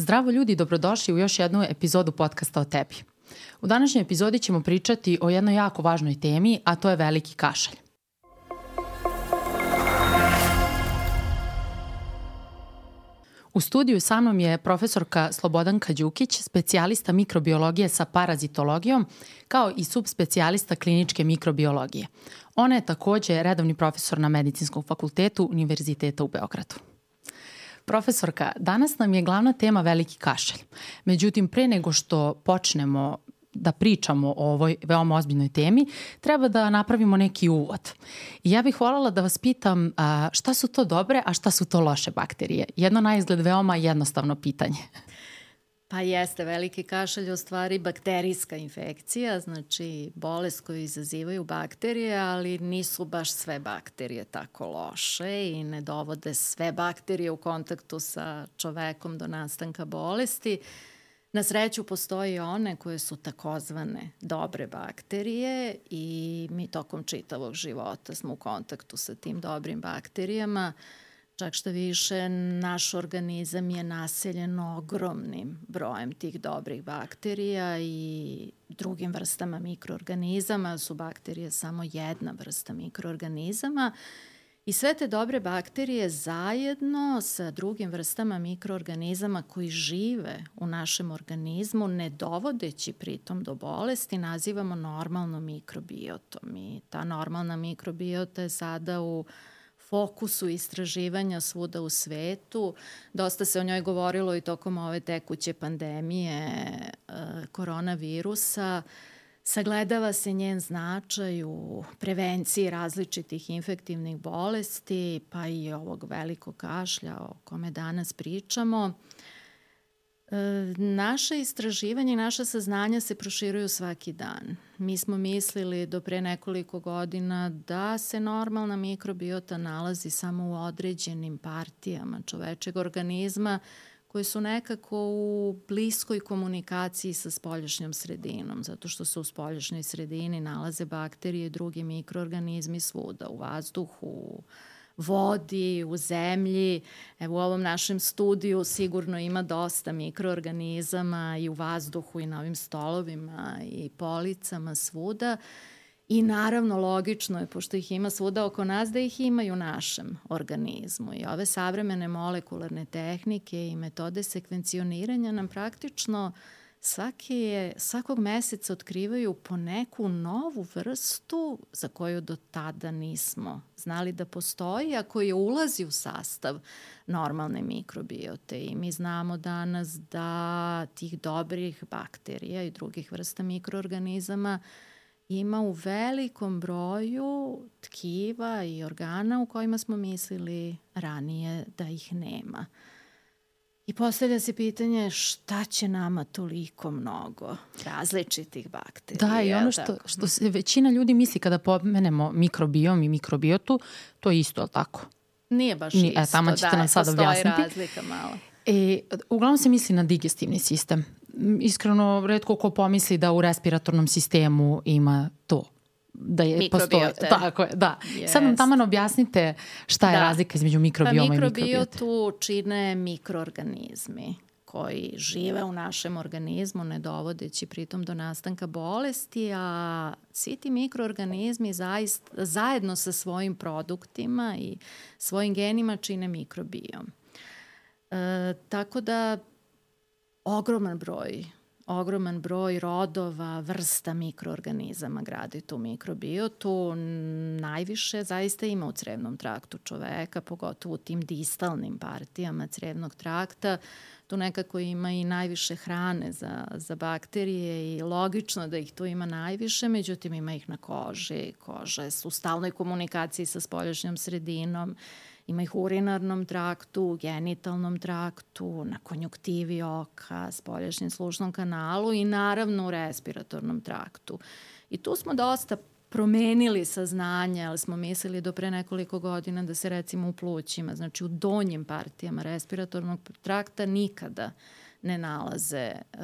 Zdravo ljudi, dobrodošli u još jednu epizodu podcasta o tebi. U današnjoj epizodi ćemo pričati o jednoj jako važnoj temi, a to je veliki kašalj. U studiju sa mnom je profesorka Slobodanka Đukić, specijalista mikrobiologije sa parazitologijom, kao i subspecijalista kliničke mikrobiologije. Ona je takođe redovni profesor na Medicinskom fakultetu Univerziteta u Beogradu. Profesorka, danas nam je glavna tema veliki kašalj. Međutim, pre nego što počnemo da pričamo o ovoj veoma ozbiljnoj temi, treba da napravimo neki uvod. I ja bih voljela da vas pitam a, šta su to dobre, a šta su to loše bakterije? Jedno na izgled veoma jednostavno pitanje. Pa jeste, veliki kašalj je u stvari bakterijska infekcija, znači bolest koju izazivaju bakterije, ali nisu baš sve bakterije tako loše i ne dovode sve bakterije u kontaktu sa čovekom do nastanka bolesti. Na sreću postoji one koje su takozvane dobre bakterije i mi tokom čitavog života smo u kontaktu sa tim dobrim bakterijama. Čak što više, naš organizam je naseljen ogromnim brojem tih dobrih bakterija i drugim vrstama mikroorganizama. Su bakterije samo jedna vrsta mikroorganizama. I sve te dobre bakterije zajedno sa drugim vrstama mikroorganizama koji žive u našem organizmu, ne dovodeći pritom do bolesti, nazivamo normalnom mikrobiotom. I ta normalna mikrobiota je sada u fokusu istraživanja svuda u svetu. Dosta se o njoj govorilo i tokom ove tekuće pandemije e, koronavirusa. Sagledava se njen značaj u prevenciji različitih infektivnih bolesti, pa i ovog velikog kašlja o kome danas pričamo. Naše istraživanje i naša saznanja se proširuju svaki dan. Mi smo mislili do pre nekoliko godina da se normalna mikrobiota nalazi samo u određenim partijama čovečeg organizma koji su nekako u bliskoj komunikaciji sa spoljašnjom sredinom, zato što se u spoljašnjoj sredini nalaze bakterije i drugi mikroorganizmi svuda, u vazduhu, u vodi, u zemlji. Evo u ovom našem studiju sigurno ima dosta mikroorganizama i u vazduhu i na ovim stolovima i policama svuda. I naravno logično je, pošto ih ima svuda oko nas, da ih ima i u našem organizmu. I ove savremene molekularne tehnike i metode sekvencioniranja nam praktično uh, svaki je, svakog meseca otkrivaju po neku novu vrstu za koju do tada nismo znali da postoji, a koja ulazi u sastav normalne mikrobiote. I mi znamo danas da tih dobrih bakterija i drugih vrsta mikroorganizama ima u velikom broju tkiva i organa u kojima smo mislili ranije da ih nema. I postavlja se pitanje šta će nama toliko mnogo različitih bakterija. Da, i ono što, što se većina ljudi misli kada pomenemo mikrobiom i mikrobiotu, to je isto, ali tako? Nije baš Nije, isto, e, tamo ćete da, nam sad objasniti. razlika malo. E, uglavnom se misli na digestivni sistem. Iskreno, redko ko pomisli da u respiratornom sistemu ima to da je postoje. Tako je, da. Yes. Sad nam tamo objasnite šta je da. razlika između mikrobioma pa, i mikrobiote. Mikrobiotu čine mikroorganizmi koji žive u našem organizmu ne dovodeći pritom do nastanka bolesti, a svi ti mikroorganizmi zaista, zajedno sa svojim produktima i svojim genima čine mikrobiom. E, tako da ogroman broj ogroman broj rodova, vrsta mikroorganizama gradi tu mikrobiotu. Najviše zaista ima u crevnom traktu čoveka, pogotovo u tim distalnim partijama crevnog trakta. Tu nekako ima i najviše hrane za, za bakterije i logično da ih tu ima najviše, međutim ima ih na koži. Kože su u stalnoj komunikaciji sa spoljašnjom sredinom Ima ih u urinarnom traktu, genitalnom traktu, na konjuktivi oka, spoljašnjem slušnom kanalu i naravno u respiratornom traktu. I tu smo dosta promenili saznanje, ali smo mislili do pre nekoliko godina da se recimo u plućima, znači u donjim partijama respiratornog trakta nikada ne nalaze uh,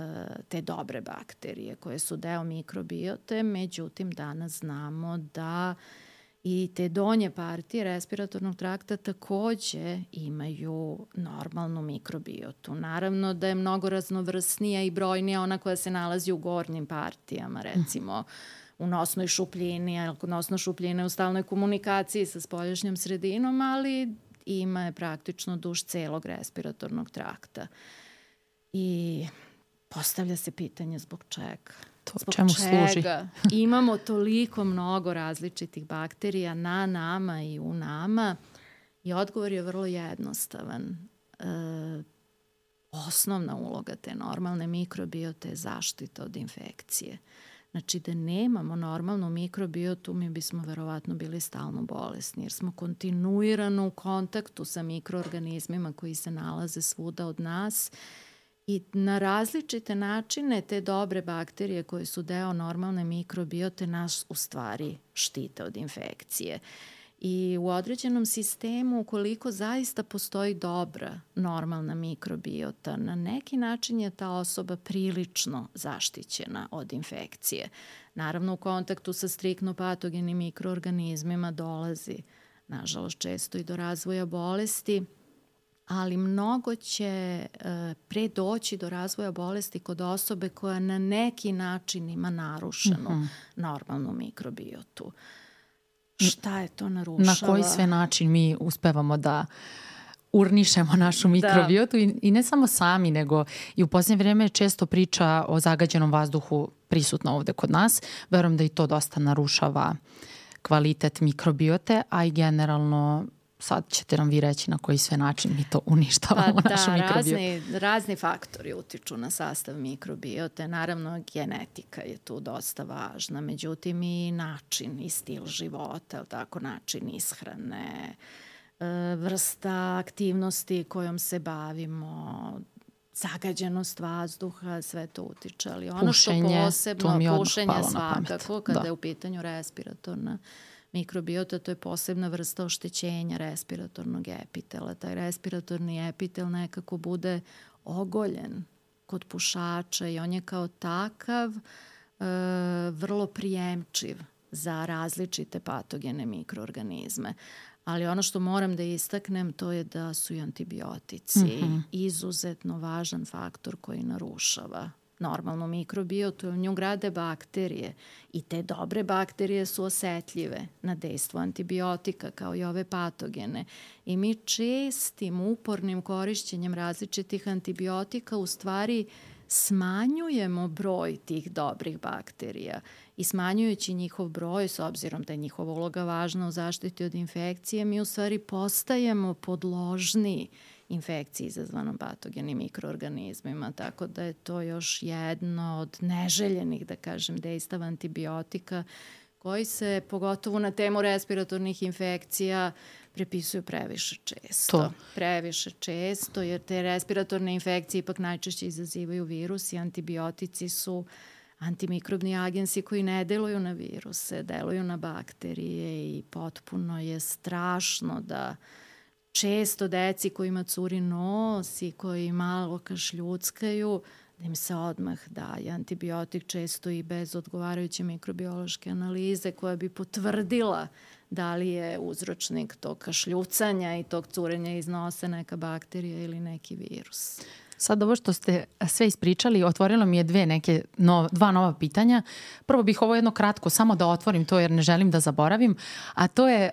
te dobre bakterije koje su deo mikrobiote, međutim danas znamo da uh, I te donje partije respiratornog trakta takođe imaju normalnu mikrobiotu. Naravno da je mnogo raznovrsnija i brojnija ona koja se nalazi u gornjim partijama, recimo u nosnoj šupljini, jer nosna šupljina je u stalnoj komunikaciji sa spoljašnjom sredinom, ali ima je praktično duž celog respiratornog trakta. I postavlja se pitanje zbog čega. To zbog čemu čega služi? imamo toliko mnogo različitih bakterija na nama i u nama i odgovor je vrlo jednostavan. E, osnovna uloga te normalne mikrobiote je zaštita od infekcije. Znači da nemamo normalnu mikrobiotu mi bismo verovatno bili stalno bolesni jer smo kontinuirano u kontaktu sa mikroorganizmima koji se nalaze svuda od nas i na različite načine te dobre bakterije koje su deo normalne mikrobiote nas u stvari štite od infekcije. I u određenom sistemu, ukoliko zaista postoji dobra normalna mikrobiota, na neki način je ta osoba prilično zaštićena od infekcije. Naravno, u kontaktu sa strikno patogenim mikroorganizmima dolazi, nažalost, često i do razvoja bolesti, ali mnogo će e, pre doći do razvoja bolesti kod osobe koja na neki način ima narušenu mm -hmm. normalnu mikrobiotu. Šta je to narušava? Na koji sve način mi uspevamo da urnišemo našu da. mikrobiotu da. i, i ne samo sami, nego i u posljednje vreme često priča o zagađenom vazduhu prisutna ovde kod nas. Verujem da i to dosta narušava kvalitet mikrobiote, a i generalno sad ćete nam vi reći na koji sve način mi to uništavamo pa, našu da, mikrobiotu. Razni, razni faktori utiču na sastav mikrobiote. Naravno, genetika je tu dosta važna, međutim i način i stil života, tako, način ishrane, e, vrsta aktivnosti kojom se bavimo, zagađenost vazduha, sve to utiče. Ali ono pušenje, što posebno, pušenje svakako, kada da. je u pitanju respiratorna mikrobiota, to je posebna vrsta oštećenja respiratornog epitela. Taj respiratorni epitel nekako bude ogoljen kod pušača i on je kao takav e, vrlo prijemčiv za različite patogene mikroorganizme. Ali ono što moram da istaknem to je da su i antibiotici mm -hmm. izuzetno važan faktor koji narušava normalnu mikrobiotu, u nju grade bakterije i te dobre bakterije su osetljive na dejstvo antibiotika kao i ove patogene. I mi čestim upornim korišćenjem različitih antibiotika u stvari smanjujemo broj tih dobrih bakterija i smanjujući njihov broj, s obzirom da je njihova uloga važna u zaštiti od infekcije, mi u stvari postajemo podložniji infekciji izazvanom patogenim mikroorganizmima, tako da je to još jedno od neželjenih, da kažem, dejstava antibiotika koji se, pogotovo na temu respiratornih infekcija, prepisuju previše često. To. Previše često, jer te respiratorne infekcije ipak najčešće izazivaju virus i antibiotici su antimikrobni agensi koji ne deluju na viruse, deluju na bakterije i potpuno je strašno da uh, često deci kojima curi nos i koji malo kašljuckaju, da im se odmah daje antibiotik često i bez odgovarajuće mikrobiološke analize koja bi potvrdila da li je uzročnik tog kašljucanja i tog curenja iz nosa neka bakterija ili neki virus. Sad ovo što ste sve ispričali, otvorilo mi je dve neke no, dva nova pitanja. Prvo bih ovo jedno kratko samo da otvorim to jer ne želim da zaboravim, a to je e,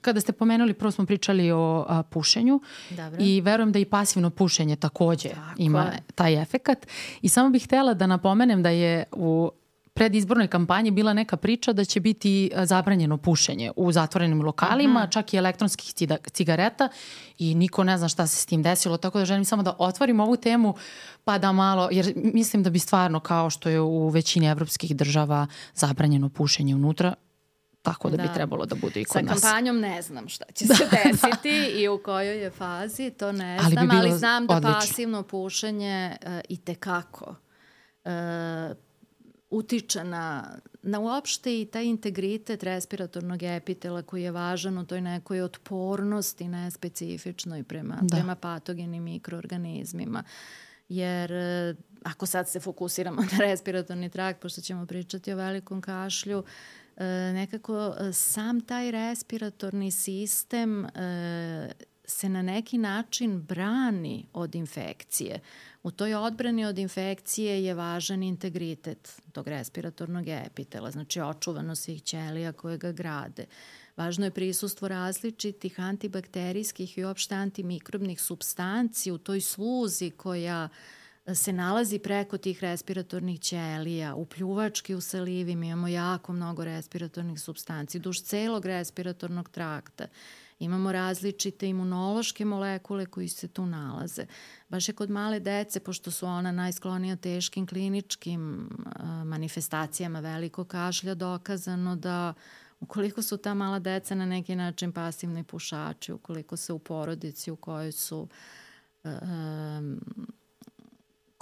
kada ste pomenuli, prvo smo pričali o a, pušenju Dobro. i verujem da i pasivno pušenje takođe Tako ima je. taj efekat i samo bih htela da napomenem da je u predizbornoj kampanji bila neka priča da će biti e, zabranjeno pušenje u zatvorenim lokalima, Aha. čak i elektronskih cigareta i niko ne zna šta se s tim desilo, tako da želim samo da otvorim ovu temu pa da malo, jer mislim da bi stvarno kao što je u većini evropskih država zabranjeno pušenje unutra, tako da, da bi trebalo da bude i kod nas. Sa kampanjom ne znam šta će da. se desiti i u kojoj je fazi, to ne ali znam, bi ali znam da odlično. pasivno pušenje uh, i tekako uh, utiče na, na uopšte i taj integritet respiratornog epitela koji je važan u toj nekoj otpornosti nespecifičnoj prema, da. prema patogenim mikroorganizmima. Jer ako sad se fokusiramo na respiratorni trakt, pošto ćemo pričati o velikom kašlju, e, nekako e, sam taj respiratorni sistem e, se na neki način brani od infekcije. U toj odbrani od infekcije je važan integritet tog respiratornog epitela, znači očuvano svih ćelija koje ga grade. Važno je prisustvo različitih antibakterijskih i uopšte antimikrobnih substanci u toj sluzi koja se nalazi preko tih respiratornih ćelija, u pljuvački u salivi mi imamo jako mnogo respiratornih substanci, duž celog respiratornog trakta. Imamo različite imunološke molekule koji se tu nalaze. Baš je kod male dece, pošto su ona najsklonija teškim kliničkim manifestacijama velikog kašlja, dokazano da ukoliko su ta mala deca na neki način pasivni pušači, ukoliko se u porodici u kojoj su um,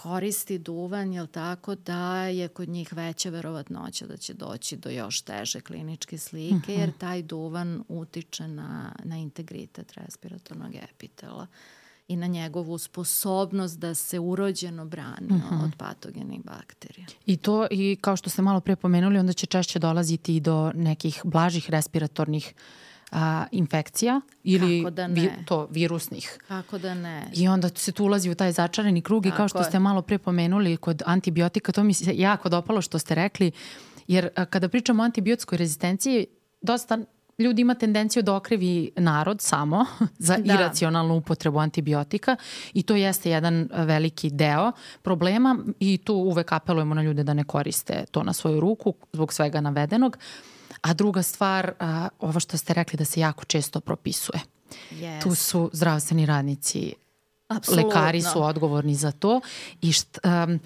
koristi duvan, jel tako, da je kod njih veća verovatnoća da će doći do još teže kliničke slike, jer taj duvan utiče na, na integritet respiratornog epitela i na njegovu sposobnost da se urođeno brani uh -huh. od patogenih bakterija. I to, i kao što ste malo pre pomenuli, onda će češće dolaziti i do nekih blažih respiratornih uh, a, infekcija ili da vi, to virusnih. Kako da ne? I onda se tu ulazi u taj začarani krug Tako i kao što je. ste malo pre pomenuli kod antibiotika, to mi se jako dopalo što ste rekli, jer a, kada pričamo o antibiotskoj rezistenciji, dosta ljudi ima tendenciju da okrivi narod samo za da. iracionalnu upotrebu antibiotika i to jeste jedan veliki deo problema i tu uvek apelujemo na ljude da ne koriste to na svoju ruku zbog svega navedenog. Uh, A druga stvar, a, ovo što ste rekli da se jako često propisuje. Yes. Tu su zdravstveni radnici, Absolutno. lekari su odgovorni za to i št, um,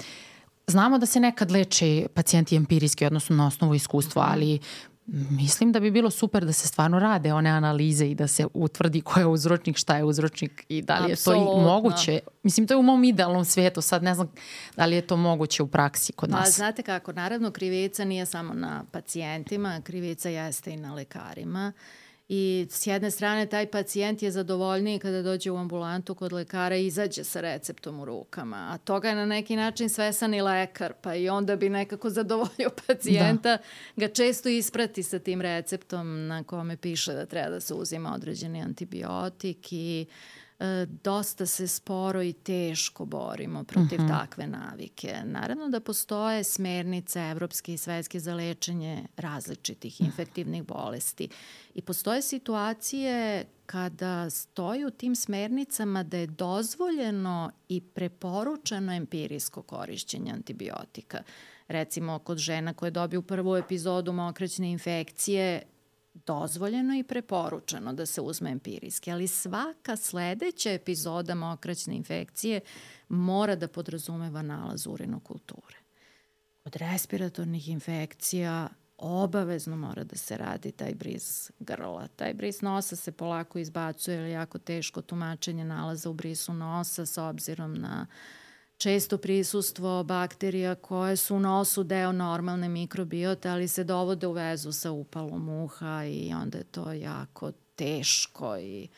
znamo da se nekad leče pacijenti empirijski, odnosno na osnovu iskustva, -hmm. ali Mislim da bi bilo super da se stvarno rade one analize i da se utvrdi ko je uzročnik, šta je uzročnik i da li Absolutno. je to i moguće. Mislim, to je u mom idealnom svijetu, sad ne znam da li je to moguće u praksi kod nas. Pa, znate kako, naravno krivica nije samo na pacijentima, krivica jeste i na lekarima. I s jedne strane taj pacijent je zadovoljniji kada dođe u ambulantu kod lekara i izađe sa receptom u rukama. A toga je na neki način svesan i lekar, pa i onda bi nekako zadovoljio pacijenta, da. ga često isprati sa tim receptom na kome piše da treba da se uzima određeni antibiotik i uh, dosta se sporo i teško borimo protiv uh mhm. -huh. takve navike. Naravno da postoje smernice evropske i svetske za lečenje različitih infektivnih bolesti i postoje situacije kada stoji u tim smernicama da je dozvoljeno i preporučeno empirijsko korišćenje antibiotika. Recimo, kod žena koje dobiju prvu epizodu mokraćne infekcije, dozvoljeno i preporučeno da se uzme empirijski, ali svaka sledeća epizoda mokraćne infekcije mora da podrazumeva nalaz urinokulture. Kod respiratornih infekcija obavezno mora da se radi taj bris grla. Taj bris nosa se polako izbacuje, ili jako teško tumačenje nalaza u brisu nosa s obzirom na uh, često prisustvo bakterija koje su u nosu deo normalne mikrobiote, ali se dovode u vezu sa upalom uha i onda je to jako teško i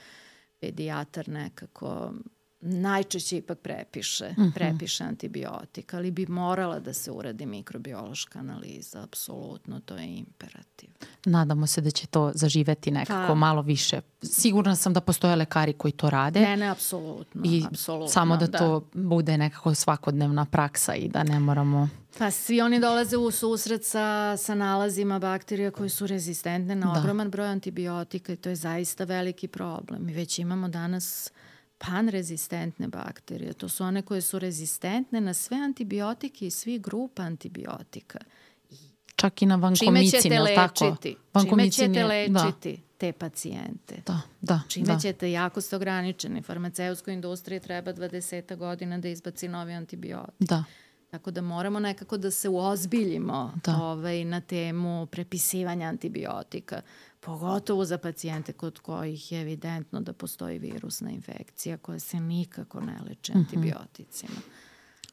pedijatar nekako najčešće ipak prepiše, uh mhm. -huh. prepiše antibiotik, ali bi morala da se uradi mikrobiološka analiza, apsolutno, to je imperativ. Nadamo se da će to zaživeti nekako pa. malo više. Sigurna sam da postoje lekari koji to rade. Ne, ne, apsolutno. I apsolutno, samo da, da to bude nekako svakodnevna praksa i da ne moramo... Pa svi oni dolaze u susret sa, sa nalazima bakterija koje su rezistentne na da. ogroman broj antibiotika i to je zaista veliki problem. Mi već imamo danas panrezistentne bakterije. To su one koje su rezistentne na sve antibiotike i svi grupa antibiotika. Čak i na vankomicin, Čime ćete lečiti? Čime ćete lečiti da. te pacijente? Da, da. Čime da. ćete, jako ste ograničeni. Farmaceutskoj industriji treba 20 godina da izbaci novi antibiotik. Da. Tako da moramo nekako da se uozbiljimo da. ovaj, na temu prepisivanja antibiotika pogotovo za pacijente kod kojih je evidentno da postoji virusna infekcija koja se nikako ne leče antibioticima. Mm -hmm.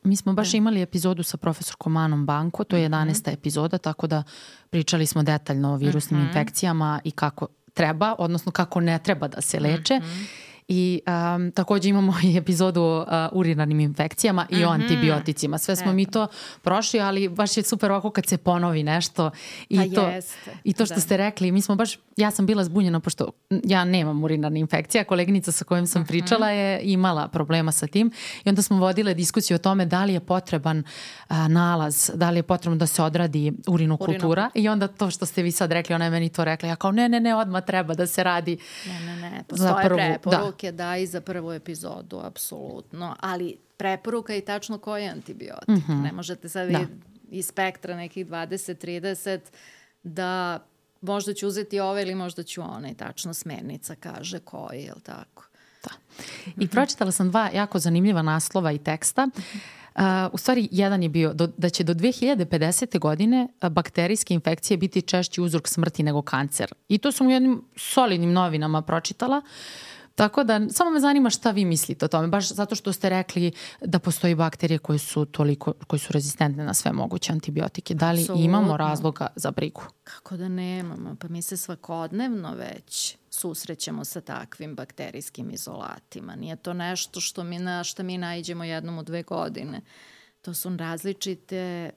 Mi smo baš da. imali epizodu sa profesorkom Anom Banko, to je 11. Mm -hmm. epizoda, tako da pričali smo detaljno o virusnim mm -hmm. infekcijama i kako treba, odnosno kako ne treba da se leče. Mm -hmm. I um, takođe imamo i epizodu uh, urinarnim infekcijama i mm -hmm. o antibioticima. Sve smo Eto. mi to prošli, ali baš je super ovako kad se ponovi nešto. I, pa to, jeste, I to što da. ste rekli, mi smo baš, ja sam bila zbunjena pošto ja nemam urinarne infekcije, koleginica sa kojom sam mm -hmm. pričala je imala problema sa tim i onda smo vodile diskusiju o tome da li je potreban a, nalaz, da li je potrebno da se odradi urinokultura i onda to što ste vi sad rekli, ona je meni to rekla, ja kao ne, ne, ne, odmah treba da se radi Ne, ne, ne, postoje prvu, preporuke da. Da i za prvu epizodu, apsolutno, ali preporuka je tačno koji je antibiotik. Mm -hmm. Ne možete sad da. iz spektra nekih 20-30 da možda ću uzeti ove ili možda ću one. Tačno smernica kaže koji, je li tako? Da. I pročitala sam dva jako zanimljiva naslova i teksta. Uh, u stvari, jedan je bio do, da će do 2050. godine bakterijske infekcije biti češći uzrok smrti nego kancer. I to sam u jednim solidnim novinama pročitala. Uh, Tako da, samo me zanima šta vi mislite o tome, baš zato što ste rekli da postoji bakterije koje su toliko, koje su rezistentne na sve moguće antibiotike. Da li Absolutno. imamo razloga za brigu? Kako da nemamo? Pa mi se svakodnevno već susrećemo sa takvim bakterijskim izolatima. Nije to nešto što mi, na šta mi najđemo jednom u dve godine. To su različite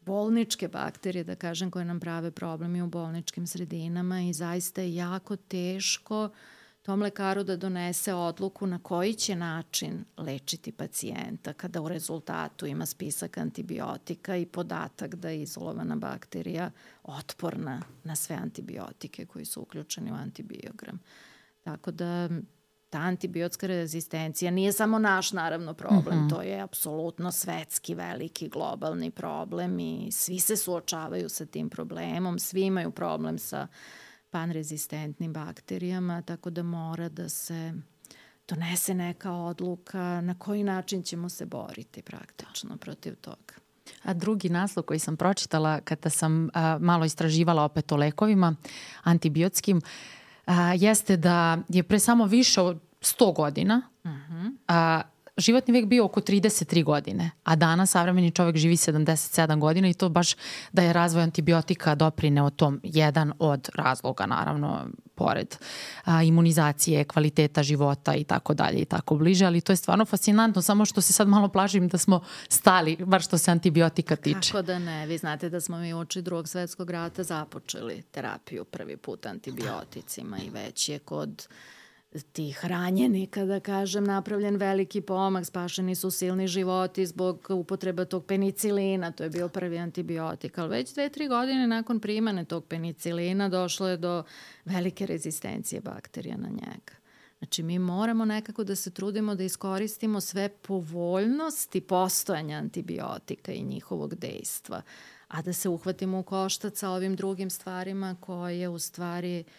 bolničke bakterije, da kažem, koje nam prave problemi u bolničkim sredinama i zaista je jako teško uh, tom lekaru da donese odluku na koji će način lečiti pacijenta kada u rezultatu ima spisak antibiotika i podatak da je izolovana bakterija otporna na sve antibiotike koji su uključeni u antibiogram. Tako da ta antibiotska rezistencija nije samo naš naravno problem, mm -hmm. to je apsolutno svetski veliki globalni problem i svi se suočavaju sa tim problemom, svi imaju problem sa uh, panrezistentnim bakterijama, tako da mora da se donese neka odluka na koji način ćemo se boriti praktično protiv toga. A drugi naslov koji sam pročitala kada sam a, malo istraživala opet o lekovima antibiotskim a, jeste da je pre samo više od 100 godina uh mhm. -huh. a, životni vek bio oko 33 godine, a danas savremeni čovek živi 77 godina i to baš da je razvoj antibiotika doprineo tom jedan od razloga, naravno, pored a, imunizacije, kvaliteta života i tako dalje i tako bliže, ali to je stvarno fascinantno, samo što se sad malo plažim da smo stali, bar što se antibiotika tiče. Kako da ne, vi znate da smo mi uči drugog svetskog rata započeli terapiju prvi put antibioticima i već je kod tih ranjenika, da kažem, napravljen veliki pomak, spašeni su silni životi zbog upotreba tog penicilina, to je bio prvi antibiotik, ali već dve, tri godine nakon primane tog penicilina došlo je do velike rezistencije bakterija na njega. Znači, mi moramo nekako da se trudimo da iskoristimo sve povoljnosti postojanja antibiotika i njihovog dejstva, a da se uhvatimo u koštac sa ovim drugim stvarima koje u stvari uh,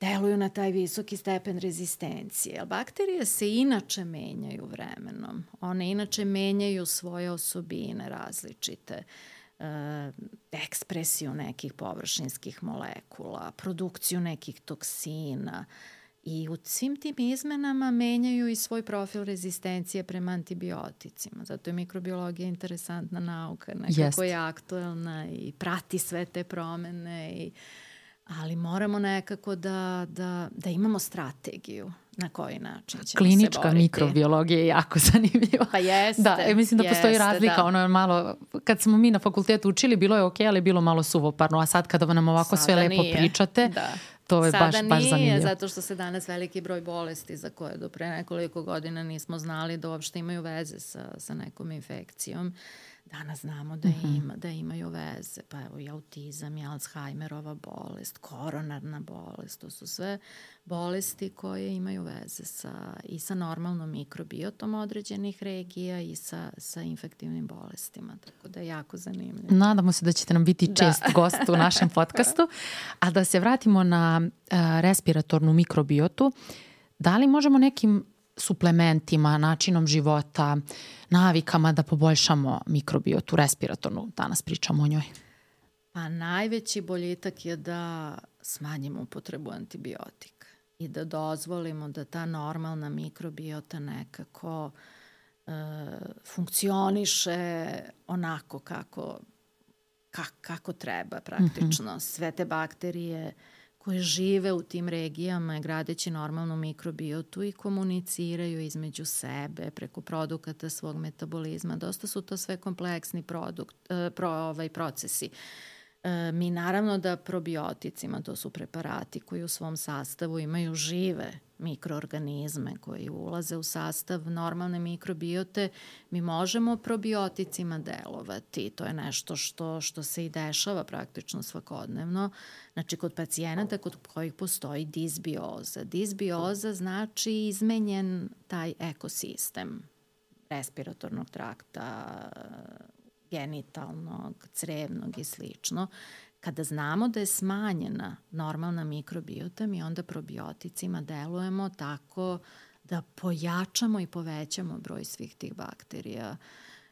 deluju na taj visoki stepen rezistencije. Bakterije se inače menjaju vremenom. One inače menjaju svoje osobine različite e, ekspresiju nekih površinskih molekula, produkciju nekih toksina i u svim tim izmenama menjaju i svoj profil rezistencije prema antibioticima. Zato je mikrobiologija interesantna nauka, nekako Jest. je aktuelna i prati sve te promene i uh, ali moramo nekako da, da, da imamo strategiju na koji način ćemo Klinička se boriti. mikrobiologija je jako zanimljiva. Pa jeste. Da, e, mislim da jeste, postoji razlika. Da. Ono je malo, kad smo mi na fakultetu učili, bilo je okej, okay, ali bilo malo suvoparno. A sad kada nam ovako Sada sve lepo nije. pričate, da. to je Sada baš, nije, baš zanimljivo. zato što se danas veliki broj bolesti za koje do pre nekoliko godina nismo znali da uopšte imaju veze sa, sa nekom infekcijom. Uh, Danas znamo da, mhm. ima, da imaju veze, pa evo i autizam i Alzheimerova bolest, koronarna bolest, to su sve bolesti koje imaju veze sa, i sa normalnom mikrobiotom određenih regija i sa, sa infektivnim bolestima, tako da je jako zanimljivo. Nadamo se da ćete nam biti da. čest da. gost u našem podcastu, a da se vratimo na uh, respiratornu mikrobiotu, da li možemo nekim suplementima, načinom života, navikama da poboljšamo mikrobiotu respiratornu. Danas pričamo o njoj. Pa najveći boljitak je da smanjimo upotrebu antibiotika i da dozvolimo da ta normalna mikrobiota nekako e, funkcioniše onako kako, ka, kako treba praktično. Mm -hmm. Sve te bakterije koje žive u tim regijama gradeći normalnu mikrobiotu i komuniciraju između sebe preko produkata svog metabolizma. Dosta su to sve kompleksni produkt, e, pro, ovaj, procesi. E, mi naravno da probioticima, to su preparati koji u svom sastavu imaju žive mikroorganizme koji ulaze u sastav normalne mikrobiote, mi možemo probioticima delovati. To je nešto što, što se i dešava praktično svakodnevno. Znači, kod pacijenata kod kojih postoji disbioza. Disbioza znači izmenjen taj ekosistem respiratornog trakta, genitalnog, crevnog i slično. Kada znamo da je smanjena normalna mikrobiota, mi onda probioticima delujemo tako da pojačamo i povećamo broj svih tih bakterija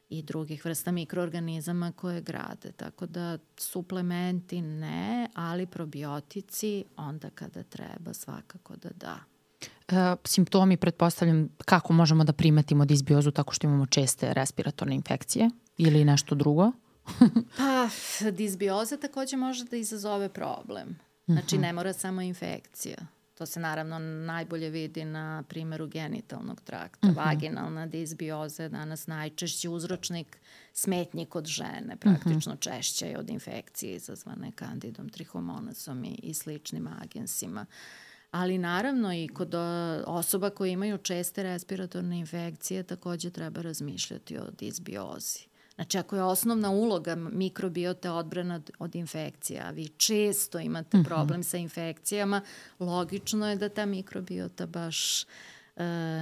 i drugih vrsta mikroorganizama koje grade. Tako da suplementi ne, ali probiotici onda kada treba svakako da da. E, simptomi, pretpostavljam, kako možemo da primetimo disbiozu tako što imamo česte respiratorne infekcije ili nešto drugo? pa, disbioza takođe može da izazove problem. Znači, ne mora samo infekcija. To se naravno najbolje vidi na primeru genitalnog trakta. Uh mhm. -huh. Vaginalna disbioza je danas najčešći uzročnik smetnji kod žene, praktično uh -huh. češće je od infekcije izazvane kandidom, trihomonasom i, i sličnim agensima. Ali naravno i kod osoba koje imaju česte respiratorne infekcije takođe treba razmišljati o disbiozi. Znači, ako je osnovna uloga mikrobiota odbrana od, infekcija, a vi često imate mhm. problem sa infekcijama, logično je da ta mikrobiota baš e,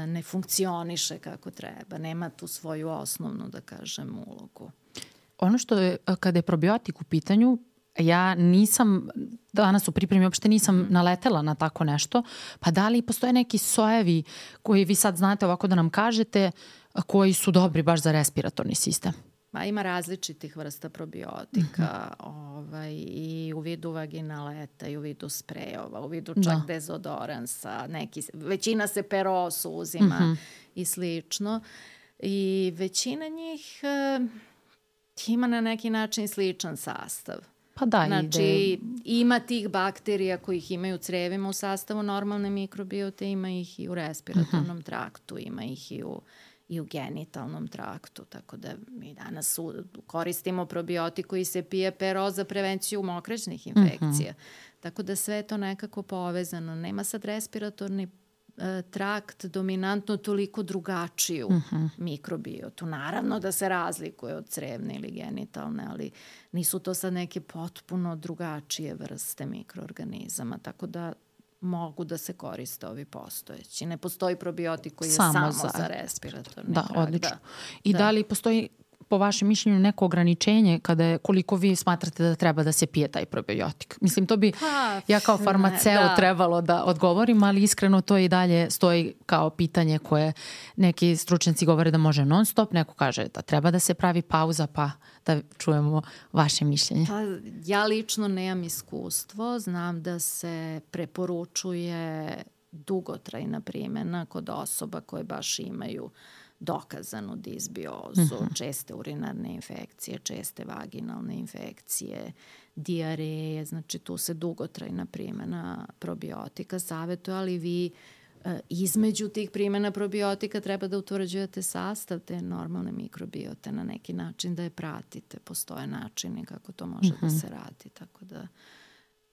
ne funkcioniše kako treba, nema tu svoju osnovnu, da kažem, ulogu. Ono što je, kada je probiotik u pitanju, ja nisam, danas u pripremi uopšte nisam mhm. naletela na tako nešto, pa da li postoje neki sojevi koji vi sad znate ovako da nam kažete, koji su dobri baš za respiratorni sistem? Ma ima različitih vrsta probiotika mm -hmm. ovaj, i u vidu vaginaleta i u vidu sprejova, u vidu čak da. dezodoransa, neki, većina se perosu uzima mm -hmm. i slično. I većina njih uh, ima na neki način sličan sastav. Pa da, znači, ide. ima tih bakterija kojih imaju crevima u sastavu normalne mikrobiote, ima ih i u respiratornom mm -hmm. traktu, ima ih i u i u genitalnom traktu, tako da mi danas u, koristimo probiotik koji se pije pero za prevenciju mokraćnih infekcija. Mm -hmm. Tako da sve je to nekako povezano. Nema sad respiratorni e, trakt dominantno toliko drugačiju uh mhm. -huh. mikrobiotu. Naravno da se razlikuje od crevne ili genitalne, ali nisu to sad neke potpuno drugačije vrste mikroorganizama. Tako da mogu da se koriste ovi postojeći. Ne postoji probiotik koji je samo, samo za, za respiratorni da. Odlično. Da, I da. da li postoji po vašem mišljenju neko ograničenje kada je, koliko vi smatrate da treba da se pije taj probiotik? Mislim, to bi pa, ja kao farmaceo da. trebalo da odgovorim, ali iskreno to i dalje stoji kao pitanje koje neki stručnjaci govore da može non stop, neko kaže da treba da se pravi pauza, pa da čujemo vaše mišljenje. Pa, ja lično nemam iskustvo, znam da se preporučuje dugotrajna primjena kod osoba koje baš imaju dokazanu disbiozu, uh mhm. -huh. česte urinarne infekcije, česte vaginalne infekcije, diareje, znači tu se dugotrajna primjena probiotika savjetuje, ali vi e, između tih primjena probiotika treba da utvrđujete sastav te normalne mikrobiote na neki način da je pratite. Postoje načini kako to može uh -huh. da mhm. se radi, tako da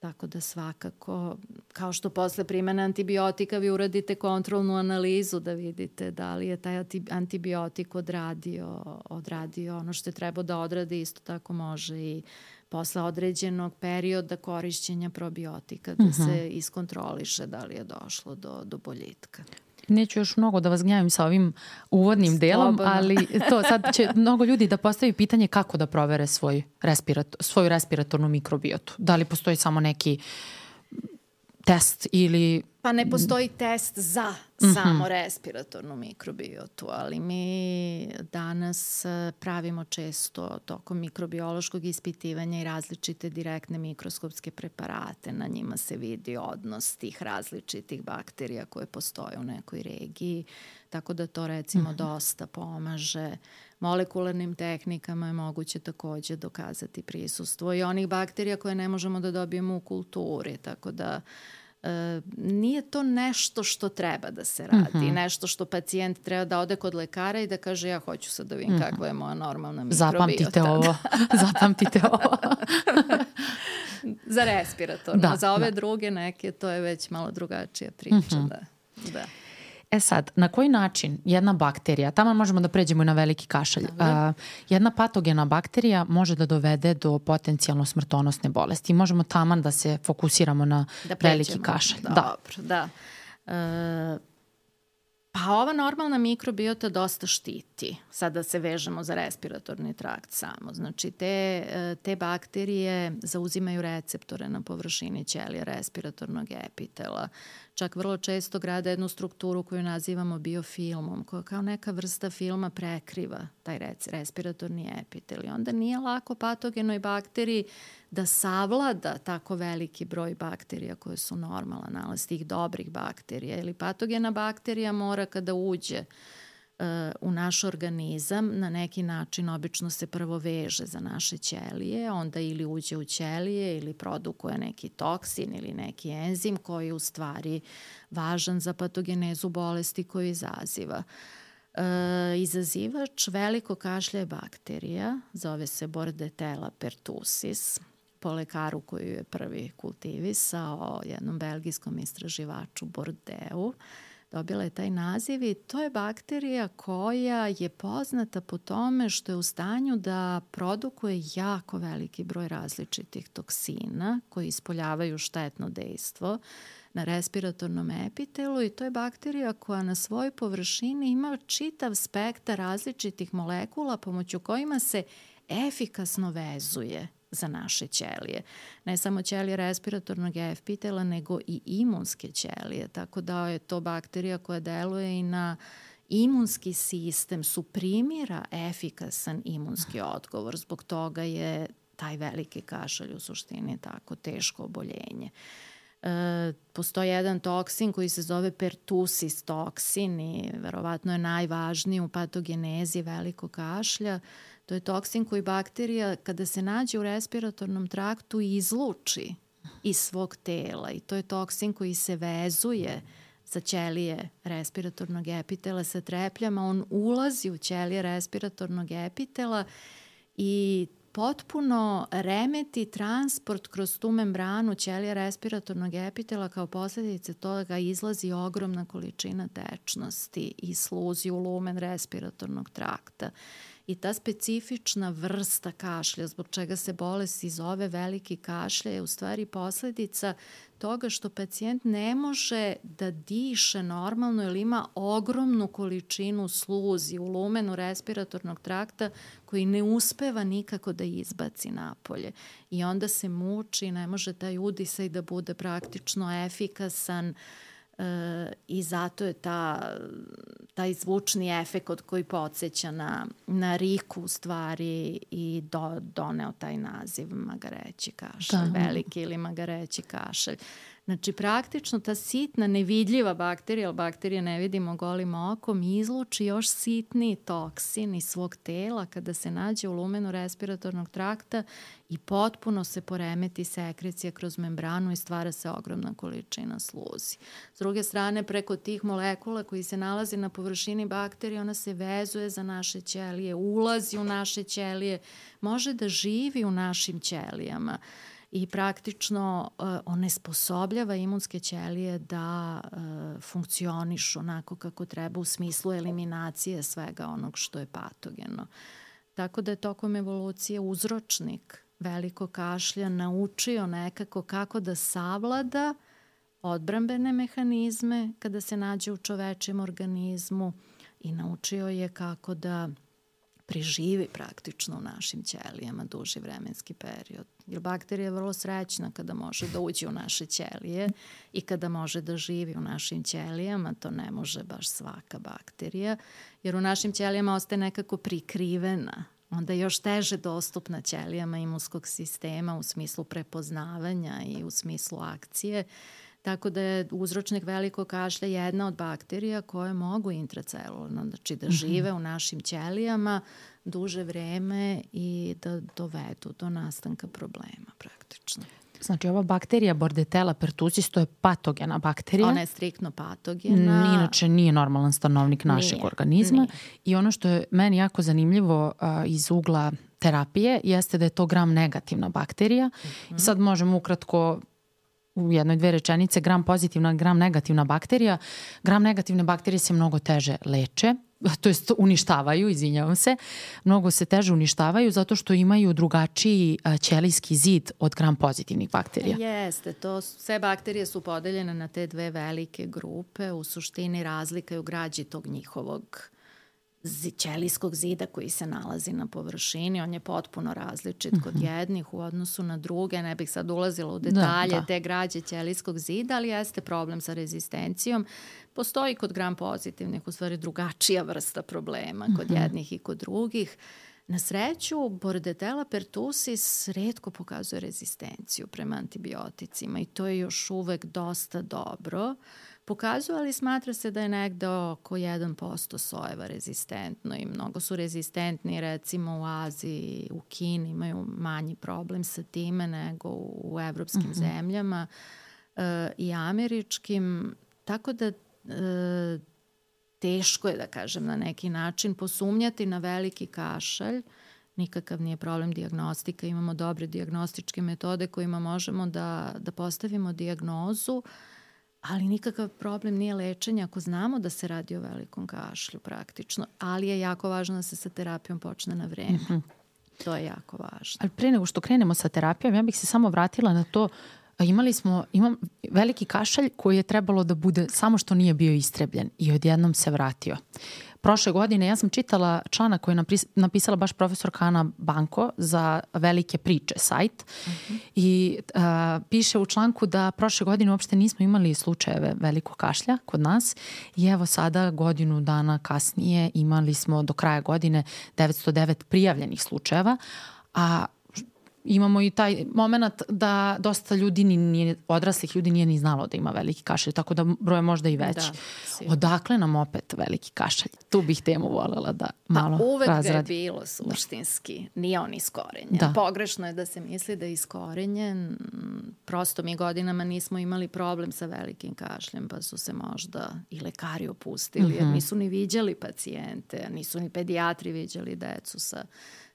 Tako da svakako, kao što posle primene antibiotika vi uradite kontrolnu analizu da vidite da li je taj antibiotik odradio, odradio ono što je trebao da odradi, isto tako može i posle određenog perioda korišćenja probiotika da uh -huh. se mhm. iskontroliše da li je došlo do, do boljitka. Neću još mnogo da vas gnjavim sa ovim uvodnim delom, ali to sad će mnogo ljudi da postavi pitanje kako da provere svoj respirat, svoju respiratornu mikrobiotu. Da li postoji samo neki test ili Pa ne postoji test za mm -hmm. samo respiratornu mikrobiotu, ali mi danas e, pravimo često tokom mikrobiološkog ispitivanja i različite direktne mikroskopske preparate. Na njima se vidi odnos tih različitih bakterija koje postoje u nekoj regiji, tako da to recimo mm -hmm. dosta pomaže molekularnim tehnikama je moguće takođe dokazati prisustvo i onih bakterija koje ne možemo da dobijemo u kulturi, tako da nije to nešto što treba da se radi, mm -hmm. nešto što pacijent treba da ode kod lekara i da kaže ja hoću sad da vidim mm -hmm. kakva je moja normalna mikrobiota. Zapamtite ovo, zapamtite ovo. za respiratorno, da, za ove da. druge neke to je već malo drugačija priča, mm -hmm. da. da. E sad, na koji način jedna bakterija, tamo možemo da pređemo i na veliki kašalj, uh, jedna patogena bakterija može da dovede do potencijalno smrtonosne bolesti. Možemo taman da se fokusiramo na da veliki kašalj. Da. Dobro, da. da. Uh, Pa ova normalna mikrobiota dosta štiti. Sada se vežemo za respiratorni trakt samo. Znači te, e, te bakterije zauzimaju receptore na površini ćelija respiratornog epitela. Čak vrlo često grade jednu strukturu koju nazivamo biofilmom, koja kao neka vrsta filma prekriva taj respiratorni epitel. I onda nije lako patogenoj bakteriji da savlada tako veliki broj bakterija koje su normalna nalaz tih dobrih bakterija ili patogena bakterija mora kada uđe uh, u naš organizam na neki način obično se prvo veže za naše ćelije, onda ili uđe u ćelije ili produkuje neki toksin ili neki enzim koji je u stvari važan za patogenezu bolesti koju izaziva. E, izazivač veliko kašlja je bakterija, zove se Bordetella pertussis, po lekaru koji je prvi kultivisao, jednom belgijskom istraživaču Bordeu. Dobila je taj naziv i to je bakterija koja je poznata po tome što je u stanju da produkuje jako veliki broj različitih toksina koji ispoljavaju štetno dejstvo na respiratornom epitelu i to je bakterija koja na svojoj površini ima čitav spektar različitih molekula pomoću kojima se efikasno vezuje za naše ćelije. Ne samo ćelije respiratornog epitela, nego i imunske ćelije, tako da je to bakterija koja deluje i na imunski sistem, suprimira efikasan imunski odgovor. Zbog toga je taj veliki kašalj u suštini tako teško oboljenje. E, postoji jedan toksin koji se zove pertusis toksin i verovatno je najvažniji u patogenezi velikog kašlja. To je toksin koji bakterija kada se nađe u respiratornom traktu izluči iz svog tela i to je toksin koji se vezuje za ćelije respiratornog epitela sa trepljama. On ulazi u ćelije respiratornog epitela i potpuno remeti transport kroz tu membranu ćelija respiratornog epitela kao posledice toga izlazi ogromna količina tečnosti i sluzi u lumen respiratornog trakta i ta specifična vrsta kašlja, zbog čega se bolest zove veliki kašlja, je u stvari posledica toga što pacijent ne može da diše normalno ili ima ogromnu količinu sluzi u lumenu respiratornog trakta koji ne uspeva nikako da izbaci napolje. I onda se muči, ne može taj udisaj da bude praktično efikasan, uh, i zato je ta, taj zvučni efekt koji podsjeća na, na Riku u stvari i do, doneo taj naziv magareći kašalj, da. veliki ili magareći kašalj. Znači, praktično ta sitna, nevidljiva bakterija, ali bakterije ne vidimo golim okom, izluči još sitni toksin iz svog tela kada se nađe u lumenu respiratornog trakta i potpuno se poremeti sekrecija kroz membranu i stvara se ogromna količina sluzi. S druge strane, preko tih molekula koji se nalazi na površini bakterije, ona se vezuje za naše ćelije, ulazi u naše ćelije, može da živi u našim ćelijama i praktično uh, onesposobljava imunske ćelije da uh, funkcionišu onako kako treba u smislu eliminacije svega onog što je patogeno. Tako da je tokom evolucije uzročnik veliko kašlja naučio nekako kako da savlada odbrambene mehanizme kada se nađe u čovečijem organizmu i naučio je kako da preživi praktično u našim ćelijama duži vremenski period. Jer bakterija je vrlo srećna kada može da uđe u naše ćelije i kada može da živi u našim ćelijama, to ne može baš svaka bakterija, jer u našim ćelijama ostaje nekako prikrivena onda još teže dostupna ćelijama imunskog sistema u smislu prepoznavanja i u smislu akcije, Tako da je uzročnik velikog kašlja jedna od bakterija koje mogu intracelularno, znači da mhm. žive u našim ćelijama duže vreme i da dovedu do nastanka problema praktično. Znači ova bakterija Bordetella pertussis to je patogena bakterija. Ona je striktno patogena. Inače nije normalan stanovnik našeg nije, organizma. Nije. I ono što je meni jako zanimljivo uh, iz ugla terapije jeste da je to gram negativna bakterija. Mm -hmm. I sad možemo ukratko u jednoj dve rečenice gram pozitivna, gram negativna bakterija. Gram negativne bakterije se mnogo teže leče, to jest uništavaju, izvinjavam se, mnogo se teže uništavaju zato što imaju drugačiji ćelijski zid od gram pozitivnih bakterija. Jeste, to sve bakterije su podeljene na te dve velike grupe, u suštini razlika je u građi tog njihovog ćelijskog zida koji se nalazi na površini, on je potpuno različit kod mhm. jednih u odnosu na druge, ne bih sad ulazila u da, detalje da, da. te građe ćelijskog zida, ali jeste problem sa rezistencijom. Postoji kod gram pozitivnih u stvari drugačija vrsta problema kod mhm. jednih i kod drugih. Na sreću, Bordetella pertussis redko pokazuje rezistenciju prema antibioticima i to je još uvek dosta dobro. Uh, pokazuju, ali smatra se da je negde oko 1% sojeva rezistentno i mnogo su rezistentni recimo u Aziji, u Kini imaju manji problem sa time nego u evropskim mm -hmm. zemljama e, i američkim. Tako da e, teško je da kažem na neki način posumnjati na veliki kašalj, nikakav nije problem diagnostika, imamo dobre diagnostičke metode kojima možemo da, da postavimo diagnozu, uh, ali nikakav problem nije lečenje ako znamo da se radi o velikom kašlju praktično, ali je jako važno da se sa terapijom počne na vreme. Mm -hmm. To je jako važno. Ali pre nego što krenemo sa terapijom, ja bih se samo vratila na to imali smo, imam veliki kašalj koji je trebalo da bude samo što nije bio istrebljen i odjednom se vratio prošle godine ja sam čitala članak koji je napisala baš profesor Kana Banko za velike priče sajt mhm. -huh. i uh, piše u članku da prošle godine uopšte nismo imali slučajeve velikog kašlja kod nas i evo sada godinu dana kasnije imali smo do kraja godine 909 prijavljenih slučajeva, a imamo i taj moment da dosta ljudi, nije, odraslih ljudi nije ni znalo da ima veliki kašalj, tako da broj je možda i veći. Da, Odakle nam opet veliki kašalj? Tu bih temu voljela da pa malo pa, uvek razradi. ga je bilo da. suštinski. Da. Nije on iskorenjen. Da. Pogrešno je da se misli da je iskorenjen. Prosto mi godinama nismo imali problem sa velikim kašljem, pa su se možda i lekari opustili, mm -hmm. jer mhm. nisu ni viđali pacijente, nisu ni pedijatri viđali decu sa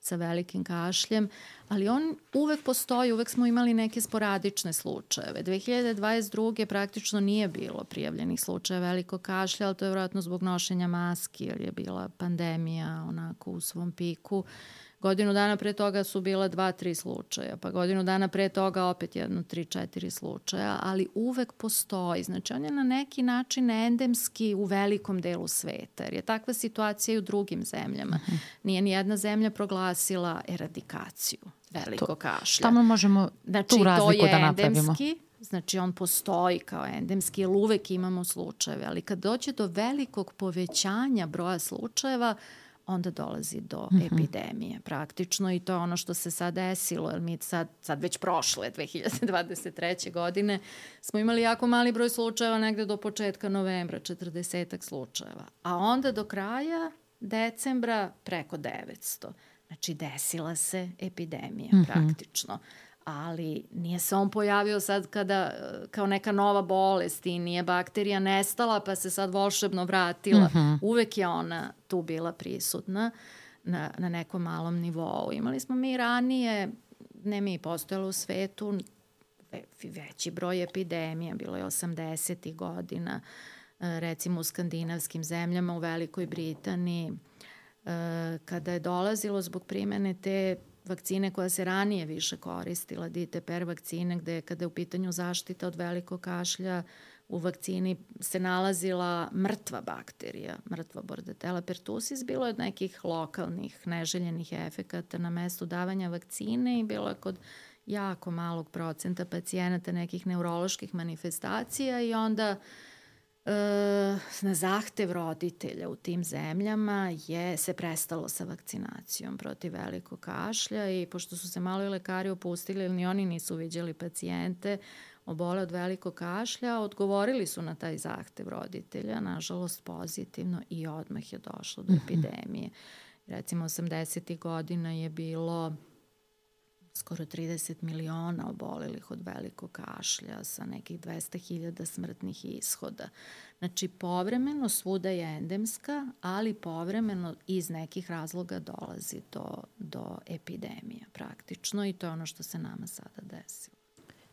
sa velikim kašljem, ali on uvek postoji, uvek smo imali neke sporadične slučajeve. 2022. praktično nije bilo prijavljenih slučaja velikog kašlja, ali to je vjerojatno zbog nošenja maski, jer je bila pandemija onako u svom piku. Uh, Godinu dana pre toga su bila dva, tri slučaja, pa godinu dana pre toga opet jedno, tri, četiri slučaja, ali uvek postoji. Znači, on je na neki način endemski u velikom delu sveta, jer je takva situacija i u drugim zemljama. -hmm. Nije ni jedna zemlja proglasila eradikaciju velikog kašlja. Tamo možemo znači, tu razliku da napravimo. Endemski, Znači on postoji kao endemski, jer uvek imamo slučajeve, ali kad dođe do velikog povećanja broja slučajeva, onda dolazi do mm -hmm. epidemije praktično i to je ono što se sad desilo, jer mi sad, sad već prošle 2023. godine smo imali jako mali broj slučajeva negde do početka novembra, 40 slučajeva, a onda do kraja decembra preko 900. Znači desila se epidemija mm -hmm. praktično ali nije se on pojavio sad kada, kao neka nova bolest i nije bakterija nestala pa se sad volšebno vratila. Mm -hmm. Uvek je ona tu bila prisutna na, na nekom malom nivou. Imali smo mi ranije, ne mi postojalo u svetu, veći broj epidemija, bilo je 80. godina, e, recimo u skandinavskim zemljama, u Velikoj Britaniji, e, kada je dolazilo zbog primene te vakcine koja se ranije više koristila, DTPR vakcine, gde kada je u pitanju zaštita od velikog kašlja, u vakcini se nalazila mrtva bakterija, mrtva Bordetella pertussis, bilo je od nekih lokalnih neželjenih efekata na mestu davanja vakcine i bilo je kod jako malog procenta pacijenata nekih neuroloških manifestacija i onda uh, na zahtev roditelja u tim zemljama je se prestalo sa vakcinacijom protiv velikog kašlja i pošto su se malo i lekari opustili ili ni oni nisu viđali pacijente, obole od velikog kašlja, odgovorili su na taj zahtev roditelja, nažalost pozitivno i odmah je došlo do mhm. epidemije. Recimo 80. godina je bilo skoro 30 miliona obolelih od velikog kašlja sa nekih 200.000 smrtnih ishoda. Znači, povremeno svuda je endemska, ali povremeno iz nekih razloga dolazi do, do epidemija praktično i to je ono što se nama sada desilo.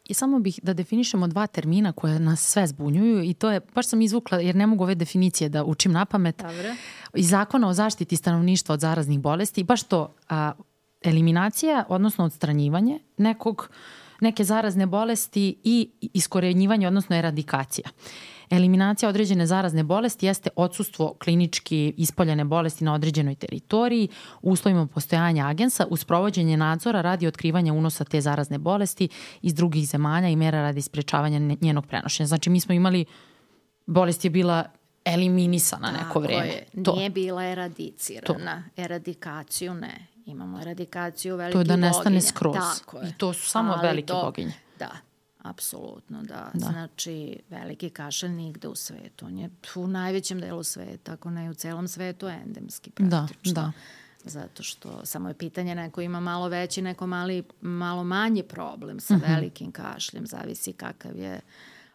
I samo bih da definišemo dva termina koje nas sve zbunjuju i to je, baš sam izvukla jer ne mogu ove definicije da učim na pamet. Dobre. Iz zakona o zaštiti stanovništva od zaraznih bolesti, baš to, a, eliminacija, odnosno odstranjivanje nekog, neke zarazne bolesti i iskorenjivanje, odnosno eradikacija. Eliminacija određene zarazne bolesti jeste odsustvo klinički ispoljene bolesti na određenoj teritoriji uslovima postojanja agensa uz provođenje nadzora radi otkrivanja unosa te zarazne bolesti iz drugih zemalja i mera radi sprečavanja njenog prenošenja. Znači mi smo imali, bolest je bila eliminisana neko Tako vreme. Je. To. Nije bila eradicirana. To. Eradikaciju ne. Imamo eradikaciju velikih boginja. To je da nestane boginja. skroz. Tako je. I to su samo Ali velike to, boginje. Da, apsolutno, da. da. Znači, veliki kašalj nigde u svetu. On je u najvećem delu sveta, ako ne u celom svetu, endemski praktično. Da, da zato što samo je pitanje neko ima malo veći, neko mali, malo manji problem sa uh mhm. velikim kašljem, zavisi kakav je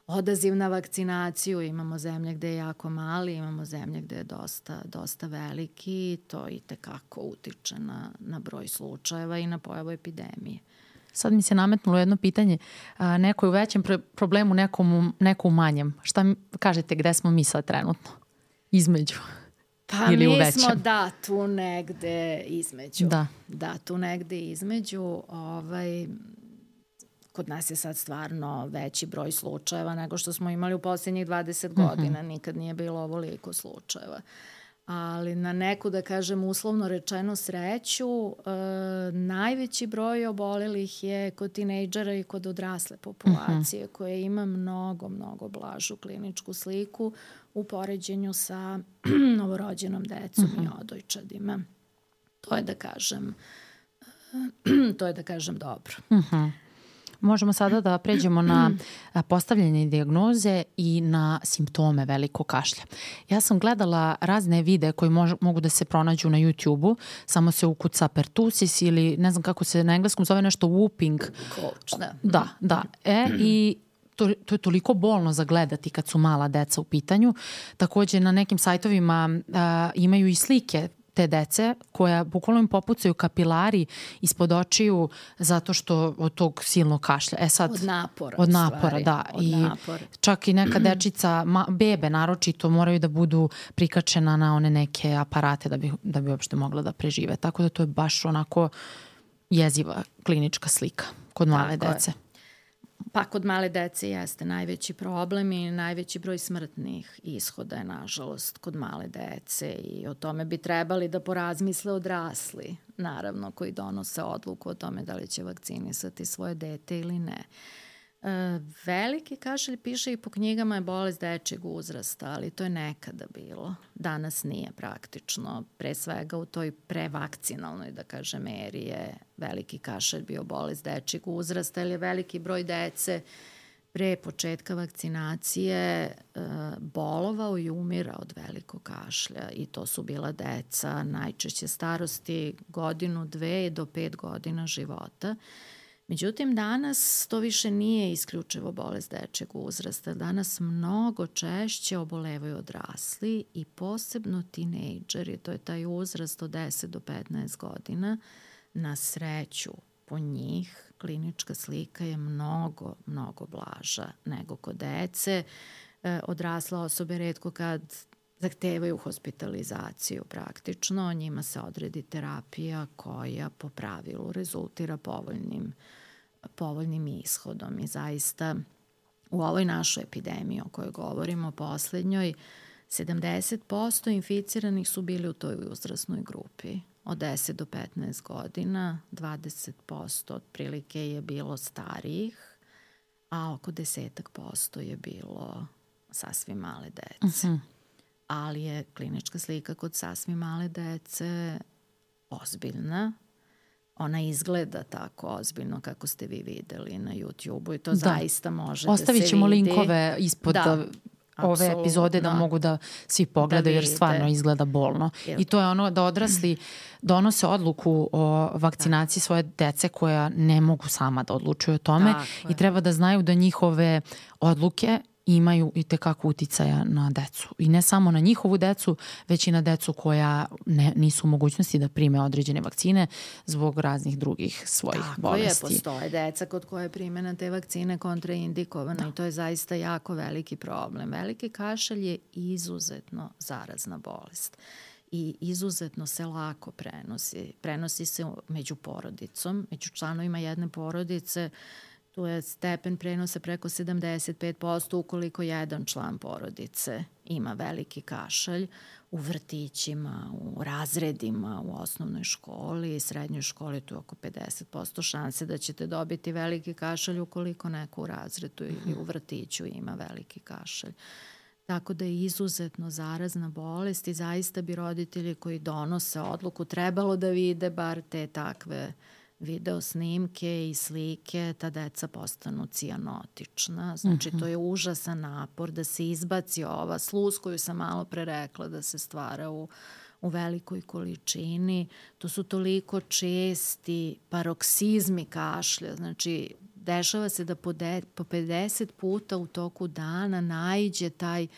odaziv na vakcinaciju, imamo zemlje gde je jako mali, imamo zemlje gde je dosta, dosta veliki i to i tekako utiče na, na broj slučajeva i na pojavu epidemije. Sad mi se nametnulo jedno pitanje, a, neko je u većem problemu, nekom, neko u manjem. Šta mi kažete gde smo mi sad trenutno? Između. Pa Ili mi u većem. smo da tu negde između. Da. Da, tu negde između. Ovaj, kod nas je sad stvarno veći broj slučajeva nego što smo imali u poslednjih 20 mhm. godina. Mm -hmm. Nikad nije bilo ovoliko slučajeva. Ali na neku, da kažem, uslovno rečeno sreću, e, najveći broj obolelih je kod tinejdžera i kod odrasle populacije, mm -hmm. koja ima mnogo, mnogo blažu kliničku sliku u poređenju sa novorođenom decom mm -hmm. i mhm. odojčadima. To je da kažem, to je da kažem dobro. Mm -hmm. Možemo sada da pređemo na postavljanje diagnoze i na simptome velikog kašlja. Ja sam gledala razne vide koji mož, mogu da se pronađu na YouTube-u, samo se ukuca pertusis ili ne znam kako se na engleskom zove nešto whooping. Coach, da. Da, da. E, i to, to je toliko bolno za gledati kad su mala deca u pitanju. Takođe na nekim sajtovima a, imaju i slike te dece koja bukvalno im popucaju kapilari ispod očiju zato što od tog silnog kašlja. E sad, od napora. Od napora, stvari. da. Od I napora. čak i neka dečica, ma, bebe naročito, moraju da budu prikačena na one neke aparate da bi, da bi uopšte mogla da prežive. Tako da to je baš onako jeziva klinička slika kod male Tako dece. Je. Pa kod male dece jeste najveći problem i najveći broj smrtnih ishoda je nažalost kod male dece i o tome bi trebali da porazmisle odrasli, naravno, koji donose odluku o tome da li će vakcinisati svoje dete ili ne. E, veliki kašelj piše i po knjigama je bolest dečeg uzrasta, ali to je nekada bilo. Danas nije praktično. Pre svega u toj prevakcinalnoj, da kažem, eri je veliki kašelj bio bolest dečeg uzrasta, ili je veliki broj dece pre početka vakcinacije e, bolovao i umira od velikog kašlja i to su bila deca najčešće starosti godinu, dve do pet godina života. Međutim, danas to više nije isključivo bolest dečeg uzrasta. Danas mnogo češće obolevaju odrasli i posebno tinejdžeri, to je taj uzrast od 10 do 15 godina. Na sreću po njih klinička slika je mnogo, mnogo blaža nego kod dece. E, odrasla osobe redko kad zahtevaju hospitalizaciju praktično, njima se odredi terapija koja po pravilu rezultira povoljnim povoljnim ishodom i zaista u ovoj našoj epidemiji o kojoj govorimo poslednjoj 70% inficiranih su bili u toj uzrasnoj grupi od 10 do 15 godina, 20% otprilike je bilo starijih, a oko desetak posto je bilo sasvim male dece. Uh mhm. -huh. Ali je klinička slika kod sasvim male dece ozbiljna, ona izgleda tako ozbiljno kako ste vi videli na YouTube-u i to da. zaista može Ostavit da se vidi. Ostavit ćemo linkove ispod da ove epizode da mogu da svi pogledaju da jer stvarno izgleda bolno. I to je ono da odrasli donose odluku o vakcinaciji svoje dece koja ne mogu sama da odlučuju o tome Tako i treba da znaju da njihove odluke imaju i tekako uticaja na decu. I ne samo na njihovu decu, već i na decu koja ne, nisu u mogućnosti da prime određene vakcine zbog raznih drugih svojih Tako bolesti. Tako je, postoje deca kod koje primjena te vakcine kontraindikovana da. i to je zaista jako veliki problem. Veliki kašalj je izuzetno zarazna bolest i izuzetno se lako prenosi. Prenosi se među porodicom, među članovima jedne porodice tu je stepen prenosa preko 75% ukoliko jedan član porodice ima veliki kašalj u vrtićima, u razredima, u osnovnoj školi i srednjoj školi tu je oko 50% šanse da ćete dobiti veliki kašalj ukoliko neko u razredu ili u vrtiću ima veliki kašalj. Tako da je izuzetno zarazna bolest i zaista bi roditelji koji donose odluku trebalo da vide bar te takve uh, video snimke i slike, ta deca postanu cijanotična. Znači, mm -hmm. to je užasan napor da se izbaci ova sluz koju sam malo pre rekla da se stvara u, u velikoj količini. To su toliko česti paroksizmi kašlja. Znači, dešava se da po, de, po 50 puta u toku dana najđe taj uh,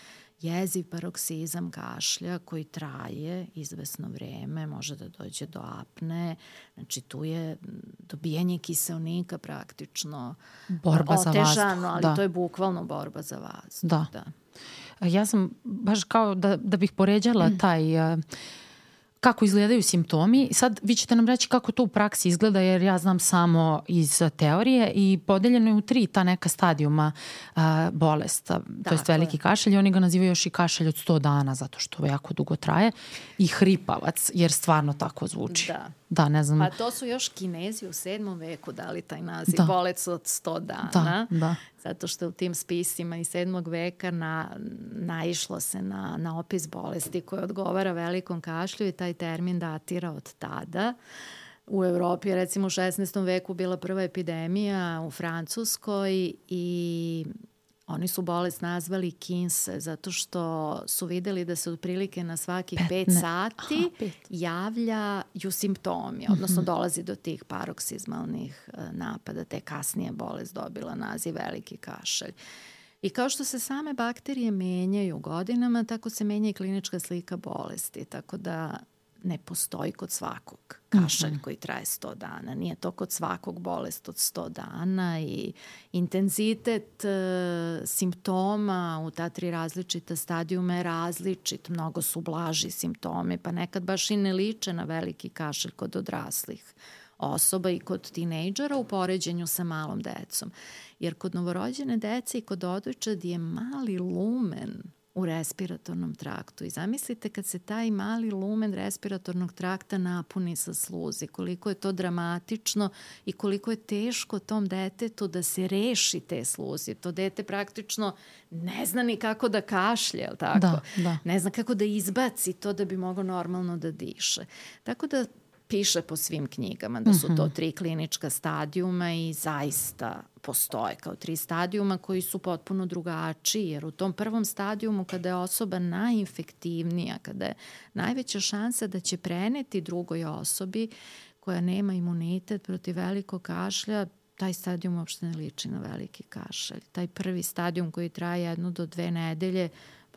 jeziv paroksizam kašlja koji traje izvesno vreme, može da dođe do apne, znači tu je dobijanje kiselnika praktično borba otežano, za vazduh. ali da. to je bukvalno borba za vazduh. Da. da. Ja sam baš kao da, da bih poređala taj uh, kako izgledaju simptomi. Sad vi ćete nam reći kako to u praksi izgleda jer ja znam samo iz teorije i podeljeno je u tri ta neka stadijuma uh, bolesta, da, to jest veliki je. kašalj i oni ga nazivaju još i kašalj od 100 dana zato što jako dugo traje i hripavac jer stvarno tako zvuči. Da. Da, ne znam. Pa to su još kinezi u sedmom veku dali taj naziv da. bolec od 100 dana. Da, da. Zato što u tim spisima iz sedmog veka na, naišlo se na, na opis bolesti koja odgovara velikom kašlju i taj termin datira od tada. U Evropi je recimo u 16. veku bila prva epidemija u Francuskoj i Oni su bolest nazvali kinse zato što su videli da se otprilike na svakih 5 sati Aha, pet. javljaju simptomi, odnosno -hmm. dolazi do tih paroksizmalnih e, napada. Te kasnije bolest dobila naziv veliki kašalj. I kao što se same bakterije menjaju godinama, tako se menja i klinička slika bolesti. Tako da ne postoji kod svakog kašalj mm -hmm. koji traje 100 dana. Nije to kod svakog bolest od 100 dana i intenzitet e, simptoma u ta tri različita stadijuma je različit. Mnogo su blaži simptomi, pa nekad baš i ne liče na veliki kašalj kod odraslih osoba i kod tinejdžera u poređenju sa malom decom. Jer kod novorođene dece i kod odojčadi je mali lumen u respiratornom traktu. I zamislite kad se taj mali lumen respiratornog trakta napuni sa sluzi, koliko je to dramatično i koliko je teško tom detetu da se reši te sluzi. To dete praktično ne zna ni kako da kašlje, tako? Da, da. Ne zna kako da izbaci to da bi mogao normalno da diše. Tako da piše po svim knjigama da su to mhm. tri klinička stadijuma i zaista postoje kao tri stadijuma koji su potpuno drugačiji, jer u tom prvom stadijumu kada je osoba najinfektivnija, kada je najveća šansa da će preneti drugoj osobi koja nema imunitet protiv velikog kašlja, taj stadijum uopšte ne liči na veliki kašalj. Taj prvi stadijum koji traje jednu do dve nedelje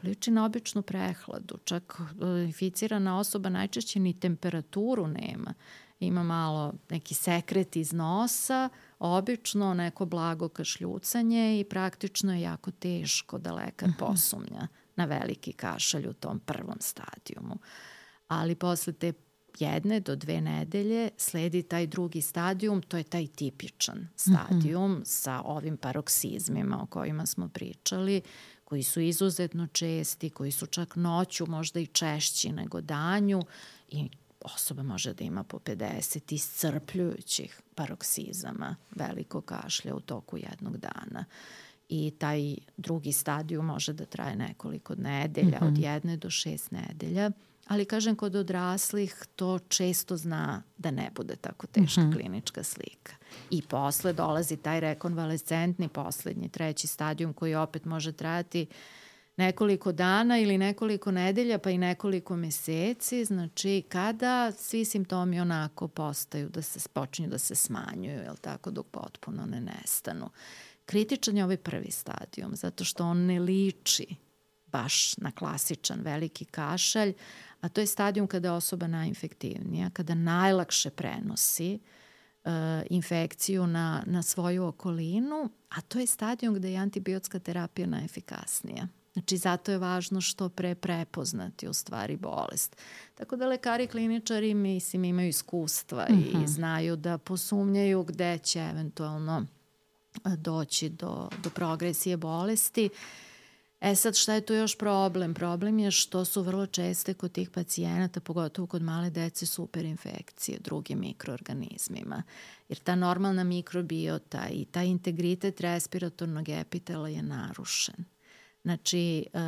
liči na običnu prehladu. Čak e, inficirana osoba najčešće ni temperaturu nema. Ima malo neki sekret iz nosa, obično neko blago kašljucanje i praktično je jako teško da lekar mhm. posumnja na veliki kašalj u tom prvom stadijumu. Ali posle te jedne do dve nedelje sledi taj drugi stadijum, to je taj tipičan stadijum mm -hmm. sa ovim paroksizmima o kojima smo pričali, koji su izuzetno česti, koji su čak noću možda i češći nego danju i osoba može da ima po 50 iscrpljujućih paroksizama velikog kašlja u toku jednog dana. I taj drugi stadiju može da traje nekoliko nedelja, mm -hmm. od jedne do šest nedelja ali kažem kod odraslih to često zna da ne bude tako teška mm -hmm. klinička slika. I posle dolazi taj rekonvalescentni poslednji, treći stadijum koji opet može trajati nekoliko dana ili nekoliko nedelja pa i nekoliko meseci, znači kada svi simptomi onako postaju da se počinju da se smanjuju, jel tako, dok potpuno ne nestanu. Kritičan je ovaj prvi stadijum, zato što on ne liči baš na klasičan veliki kašalj, a to je stadijum kada je osoba najinfektivnija, kada najlakše prenosi uh, infekciju na, na svoju okolinu, a to je stadijum gde je antibiotska terapija najefikasnija. Znači, zato je važno što pre prepoznati u stvari bolest. Tako da lekari kliničari, mislim, imaju iskustva mm -hmm. i mhm. znaju da posumnjaju gde će eventualno doći do, do progresije bolesti. E sad, šta je tu još problem? Problem je što su vrlo česte kod tih pacijenata, pogotovo kod male dece, superinfekcije drugim mikroorganizmima. Jer ta normalna mikrobiota i taj integritet respiratornog epitela je narušen. Znači, e,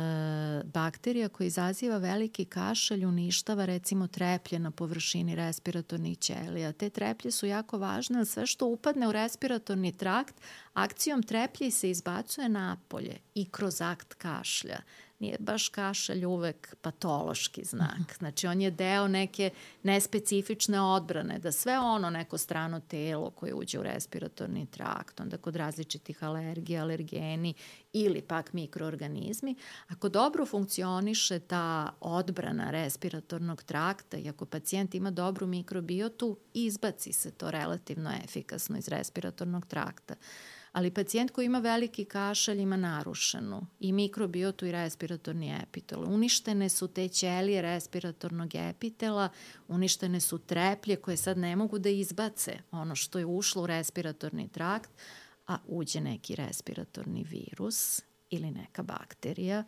bakterija koja izaziva veliki kašalj uništava recimo treplje na površini respiratornih ćelija. Te treplje su jako važne, sve što upadne u respiratorni trakt, akcijom treplji se izbacuje napolje i kroz akt kašlja nije baš kašalj uvek patološki znak. Mhm. Znači, on je deo neke nespecifične odbrane, da sve ono neko strano telo koje uđe u respiratorni trakt, onda kod različitih alergija, alergeni ili pak mikroorganizmi, ako dobro funkcioniše ta odbrana respiratornog trakta i ako pacijent ima dobru mikrobiotu, izbaci se to relativno efikasno iz respiratornog trakta ali pacijent koji ima veliki kašalj ima narušenu i mikrobiotu i respiratorni epitel. Uništene su te ćelije respiratornog epitela, uništene su treplje koje sad ne mogu da izbace ono što je ušlo u respiratorni trakt, a uđe neki respiratorni virus ili neka bakterija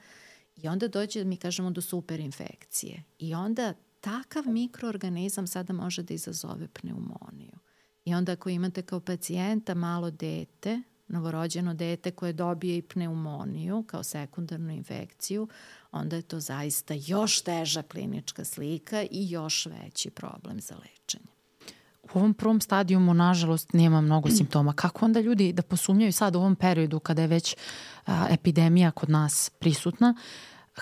i onda dođe, mi kažemo, do superinfekcije. I onda takav mikroorganizam sada može da izazove pneumoniju. I onda ako imate kao pacijenta malo dete novorođeno dete koje dobije i pneumoniju kao sekundarnu infekciju, onda je to zaista još teža klinička slika i još veći problem za lečenje. U ovom prvom stadijumu, nažalost, nema mnogo simptoma. Kako onda ljudi da posumnjaju sad u ovom periodu kada je već a, epidemija kod nas prisutna,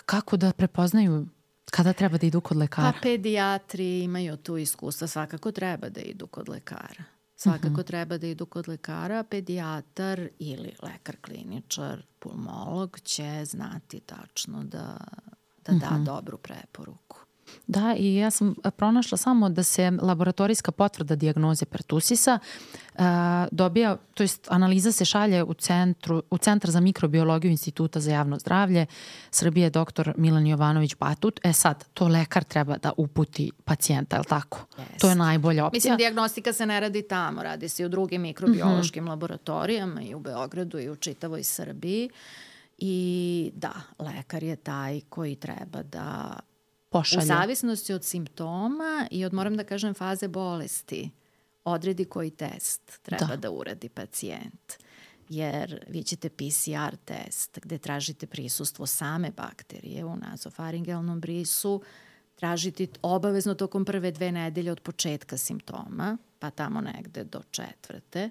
kako da prepoznaju kada treba da idu kod lekara? Pa pedijatri imaju tu iskustva, svakako treba da idu kod lekara Svakako mhm. treba da idu kod lekara, pedijatar ili lekar kliničar, pulmolog će znati tačno da, da da mhm. dobru preporuku. Da, i ja sam pronašla samo da se laboratorijska potvrda diagnoze pertusisa uh, dobija, to jest analiza se šalje u, centru, u Centar za mikrobiologiju Instituta za javno zdravlje Srbije dr. Milan Jovanović Batut. E sad, to lekar treba da uputi pacijenta, je li tako? Yes. To je najbolja opcija. Mislim, diagnostika se ne radi tamo, radi se i u drugim mikrobiološkim mm -hmm. laboratorijama i u Beogradu i u čitavoj Srbiji. I da, lekar je taj koji treba da pošalje? U zavisnosti od simptoma i od, moram da kažem, faze bolesti odredi koji test treba da, da uradi pacijent. Jer vi ćete PCR test gde tražite prisustvo same bakterije u nazofaringelnom brisu, tražiti obavezno tokom prve dve nedelje od početka simptoma, pa tamo negde do četvrte.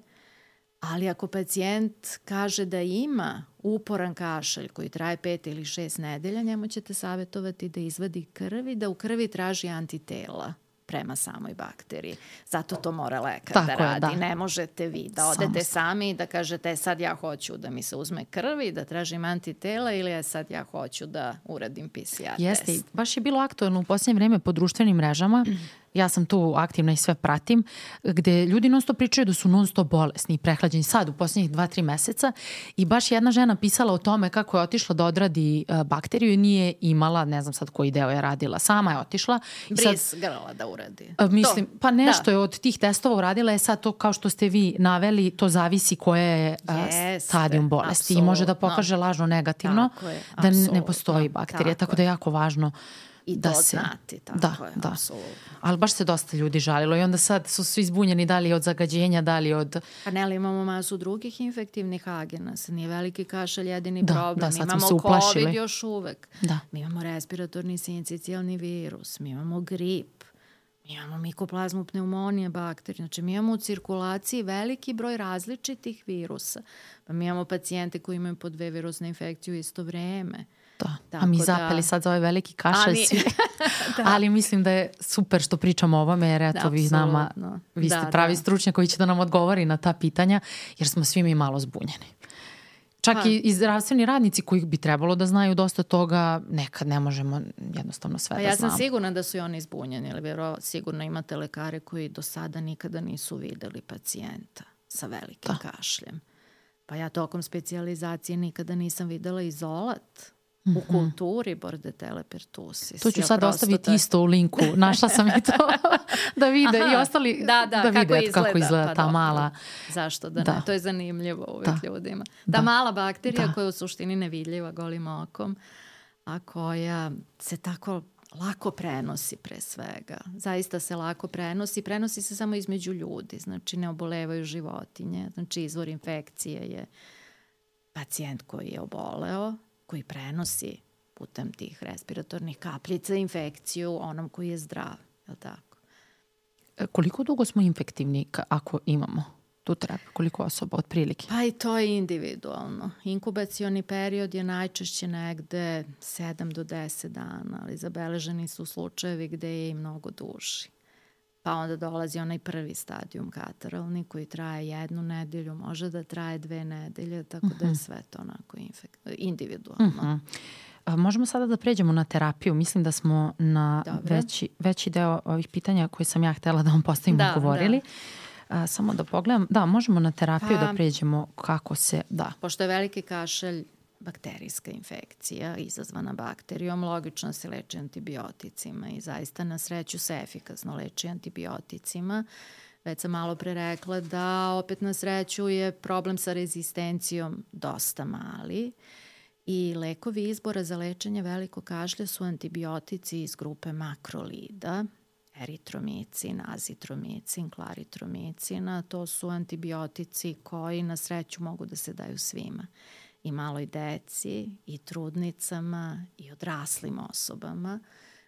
Ali ako pacijent kaže da ima uporan kašalj koji traje pet ili šest nedelja, njemu ćete savjetovati da izvadi krvi, da u krvi traži antitela prema samoj bakteriji. Zato to mora lekar da Tako da radi. Je, da. Ne možete vi da odete Samo sami i da kažete e, sad ja hoću da mi se uzme krvi, da tražim antitela ili ja sad ja hoću da uradim PCR Jeste, test. Jeste, baš je bilo aktualno u posljednje vreme po društvenim mrežama ja sam tu aktivna i sve pratim, gde ljudi non stop pričaju da su non stop bolesni i prehlađeni sad u poslednjih 2-3 meseca i baš jedna žena pisala o tome kako je otišla da odradi uh, bakteriju i nije imala, ne znam sad koji deo je radila, sama je otišla. Bris sad, grla da uradi. Uh, mislim, to. pa nešto da. je od tih testova uradila, je sad to kao što ste vi naveli, to zavisi koje je uh, stadijum bolesti i može da pokaže lažno negativno, da ne postoji bakterija, tako, tako da je jako važno I da to se... znati, tako da, je, da. apsolutno. Ali baš se dosta ljudi žalilo i onda sad su svi zbunjeni da li od zagađenja, da li od... Pa ne, ali imamo masu drugih infektivnih agenasa. Nije veliki kašalj jedini Da, problem. da, sad smo imamo se uplašili. COVID još uvek. Da. Mi imamo respiratorni sincicijalni virus, mi imamo grip, mi imamo mikoplazmu pneumonije bakterije. Znači, mi imamo u cirkulaciji veliki broj različitih virusa. Pa mi imamo pacijente koji imaju po dve virusne infekcije u isto vreme. Da. Tako A mi da- zapeli sad za ovaj veliki kašalj A mi- svi. Ali mislim da je super što pričamo o ovome, jer eto Da, vi nama, apsolutno. vi ste Da, pravi da. stručnjak koji će da nam odgovori na ta pitanja, jer smo svi mi malo zbunjeni. Čak Pa. i, i zdravstveni radnici koji bi trebalo da znaju dosta toga, nekad ne možemo jednostavno sve Pa da ja znamo. sam sigurna da su i oni zbunjeni, ali vjero, sigurno imate lekare koji do sada nikada nisu videli pacijenta sa velikim Da. kašljem. Pa ja tokom specijalizacije nikada nisam videla izolat u kulturi bordetele pertussis. Mhm. To ću Ja sad ostaviti to- isto u linku. Našla sam i to da vide i Aha, ostali da, da, da kako vide izgleda, kako izgleda pa ta dobro. mala. Zašto da, Da. ne? To je zanimljivo uvek Da. ljudima. Ta Da. mala bakterija Da. koja je u suštini nevidljiva golim okom, a koja se tako lako prenosi pre svega. Zaista se lako prenosi. Prenosi se samo između ljudi. Znači ne obolevaju životinje. Znači izvor infekcije je pacijent koji je oboleo, koji prenosi putem tih respiratornih kapljica infekciju onom koji je zdrav. Je li tako? E, Koliko dugo smo infektivni ako imamo tu treba? Koliko osoba otprilike? Pa i to je individualno. Inkubacioni period je najčešće negde 7 do 10 dana, ali zabeleženi su slučajevi gde je i mnogo duži. Pa onda dolazi onaj prvi stadijum kataralni koji traje jednu nedelju, može da traje dve nedelje, tako da je sve to onako individualno. A, možemo sada da pređemo na terapiju. Mislim da smo na Dobro. veći, veći deo ovih pitanja koje sam ja htela da vam postavim Da, odgovorili. A, samo da pogledam. Da, možemo na terapiju Pa- da pređemo kako se... Da. Pošto je veliki kašalj bakterijska infekcija izazvana bakterijom, logično se leči antibioticima i zaista na sreću se efikasno leči antibioticima. Već sam malo pre rekla da opet na sreću je problem sa rezistencijom dosta mali i lekovi izbora za lečenje velikog kašlja su antibiotici iz grupe makrolida, eritromicin, azitromicin, klaritromicin, to su antibiotici koji na sreću mogu da se daju svima. I maloj deci, i trudnicama, i odraslim osobama.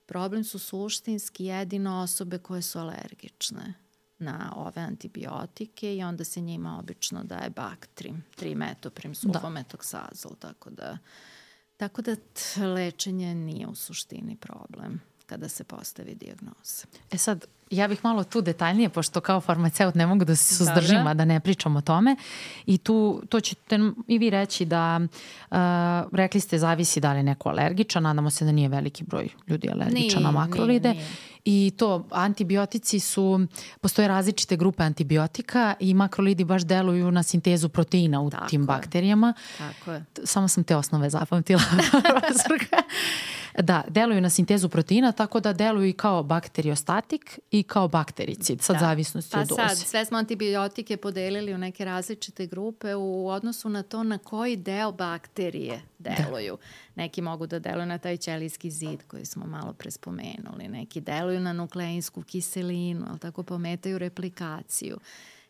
Problem su suštinski jedino osobe koje su alergične na ove antibiotike i onda se njima obično daje Bactrim, trimetoprim, sulfametoksazol, tako da Tako da lečenje nije u suštini problem kada se postavi dijagnoza. E sad, ja bih malo tu detaljnije, pošto kao farmaceut ne mogu da se suzdržim, Dobro. a da ne pričam o tome. I tu, to ćete i vi reći da, uh, rekli ste, zavisi da li je neko alergičan, nadamo se da nije veliki broj ljudi alergičan na makrolide. nije, nije. I to, antibiotici su, postoje različite grupe antibiotika i makrolidi baš deluju na sintezu proteina u Tako tim je. bakterijama. Tako je. Samo sam te osnove zapamtila. profesorka. Da, deluju na sintezu proteina, tako da deluju i kao bakteriostatik i kao baktericid, sad Da. zavisnosti Pa od doze. sad, sve smo antibiotike podelili u neke različite grupe u odnosu na to na koji deo bakterije deluju. Neki mogu da deluju na taj ćelijski zid koji smo malo pre spomenuli. Neki deluju na nukleinsku kiselinu, ali tako pometaju replikaciju.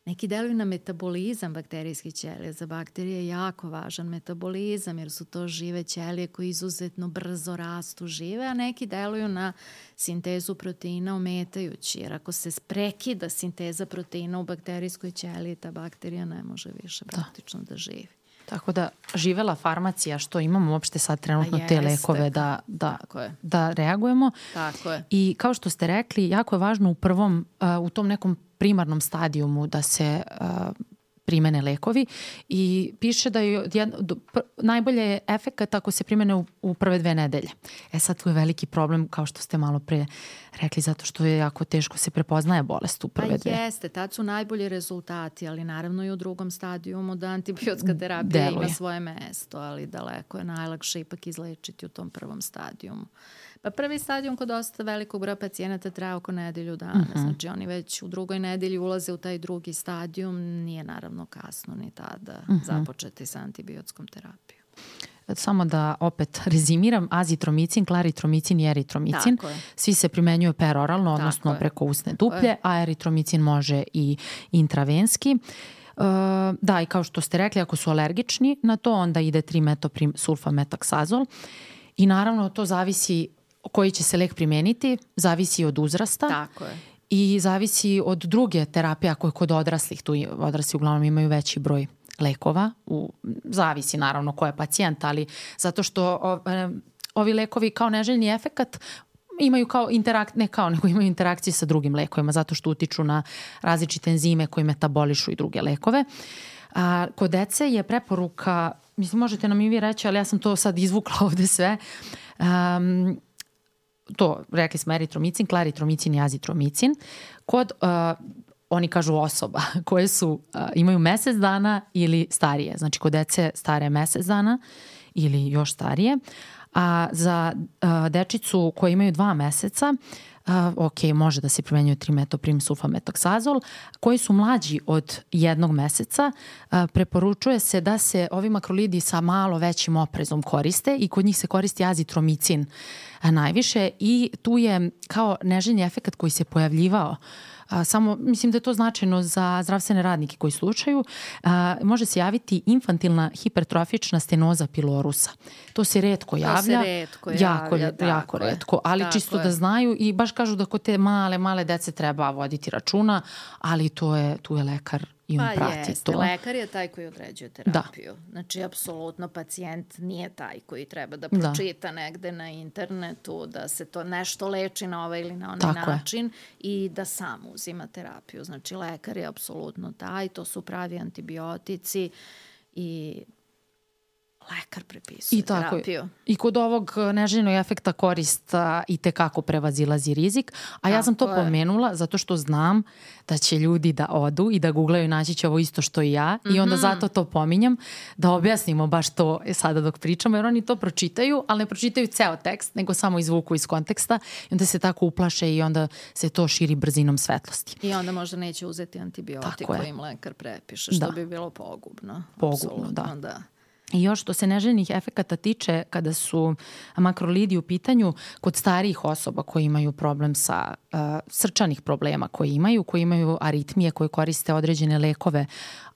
Neki deluju na metabolizam bakterijskih ćelija. Za bakterije je jako važan metabolizam jer su to žive ćelije koje izuzetno brzo rastu žive, a neki deluju na sintezu proteina ometajući. Jer ako se prekida sinteza proteina u bakterijskoj ćeliji, ta bakterija ne može više praktično da živi. Tako da živela farmacija što imamo uopšte sad trenutno te lekove da, da, Tako je. da reagujemo. Tako je. I kao što ste rekli, jako je važno u prvom, uh, u tom nekom primarnom stadijumu da se uh, primene lekovi i piše da je jedno, do, pr, najbolje je efekat ako se primene u, u prve dve nedelje. E sad tu je veliki problem, kao što ste malo pre rekli, zato što je jako teško se prepoznaje bolest u prve Pa dve. jeste, tad su najbolji rezultati, ali naravno i u drugom stadijumu da antibiotska terapija Deluje. ima svoje mesto, ali daleko je najlakše ipak izlečiti u tom prvom stadijumu. Pa prvi stadijum kod dosta velikog broja pacijenata traje oko nedelju dana. Mhm. Znači oni već u drugoj nedelji ulaze u taj drugi stadijum. Nije naravno kasno ni tada Mhm. započeti sa antibiotskom terapijom. samo da opet rezimiram, azitromicin, klaritromicin i eritromicin. Svi se primenjuju peroralno, odnosno Tako preko usne duplje, a eritromicin može i intravenski. Uh, da, i kao što ste rekli, ako su alergični na to, onda ide 3 metoprim sulfametaksazol. I naravno to zavisi koji će se lek primeniti, zavisi od uzrasta. Tako je i zavisi od druge terapije ako je kod odraslih, tu odrasli uglavnom imaju veći broj lekova, u, zavisi naravno ko je pacijent, ali zato što o, e, ovi lekovi kao neželjni efekat imaju kao interak, ne kao, nego imaju interakcije sa drugim lekovima zato što utiču na različite enzime koji metabolišu i druge lekove. A, kod dece je preporuka, mislim možete nam i vi reći, ali ja sam to sad izvukla ovde sve, um, to, rekli smo eritromicin, klaritromicin i azitromicin, kod uh, oni kažu osoba koje su, uh, imaju mesec dana ili starije. Znači kod dece stare mesec dana ili još starije. A za uh, dečicu koje imaju dva meseca uh, ok, može da se primenjuje trimetoprim sulfametoksazol, koji su mlađi od jednog meseca, preporučuje se da se ovi makrolidi sa malo većim oprezom koriste i kod njih se koristi azitromicin najviše. I tu je kao neželjni efekt koji se pojavljivao a, samo mislim da je to značajno za zdravstvene radnike koji slučaju, a, može se javiti infantilna hipertrofična stenoza pilorusa. To se redko javlja. To se redko javlja. Jako, jako redko, ali tako čisto je. da znaju i baš kažu da kod te male, male dece treba voditi računa, ali to je, tu je lekar i on pa prati jeste. to. Lekar je taj koji određuje da. terapiju. Da. Znači, apsolutno pacijent nije taj koji treba da, da. pročita da. negde na internetu da se to nešto leči na ovaj ili na onaj Tako način je. i da sam uzima terapiju. Znači, lekar je apsolutno taj, to su pravi antibiotici i lekar prepisuje I tako, terapiju. I kod ovog neželjenog efekta korist i te kako prevazilazi rizik. A tako ja sam to je. pomenula zato što znam da će ljudi da odu i da googlaju i naći će ovo isto što i ja. Mm -hmm. I onda mhm. zato to pominjam da objasnimo baš to sada dok pričamo. Jer oni to pročitaju, ali ne pročitaju ceo tekst, nego samo izvuku iz konteksta. I onda se tako uplaše i onda se to širi brzinom svetlosti. I onda možda neće uzeti antibiotik koji im lekar prepiše, što da. bi bilo pogubno. Pogubno, da. da. I još što se neželjenih efekata tiče kada su makrolidi u pitanju kod starijih osoba koji imaju problem sa uh, srčanih problema koji imaju, koji imaju aritmije, koji koriste određene lekove,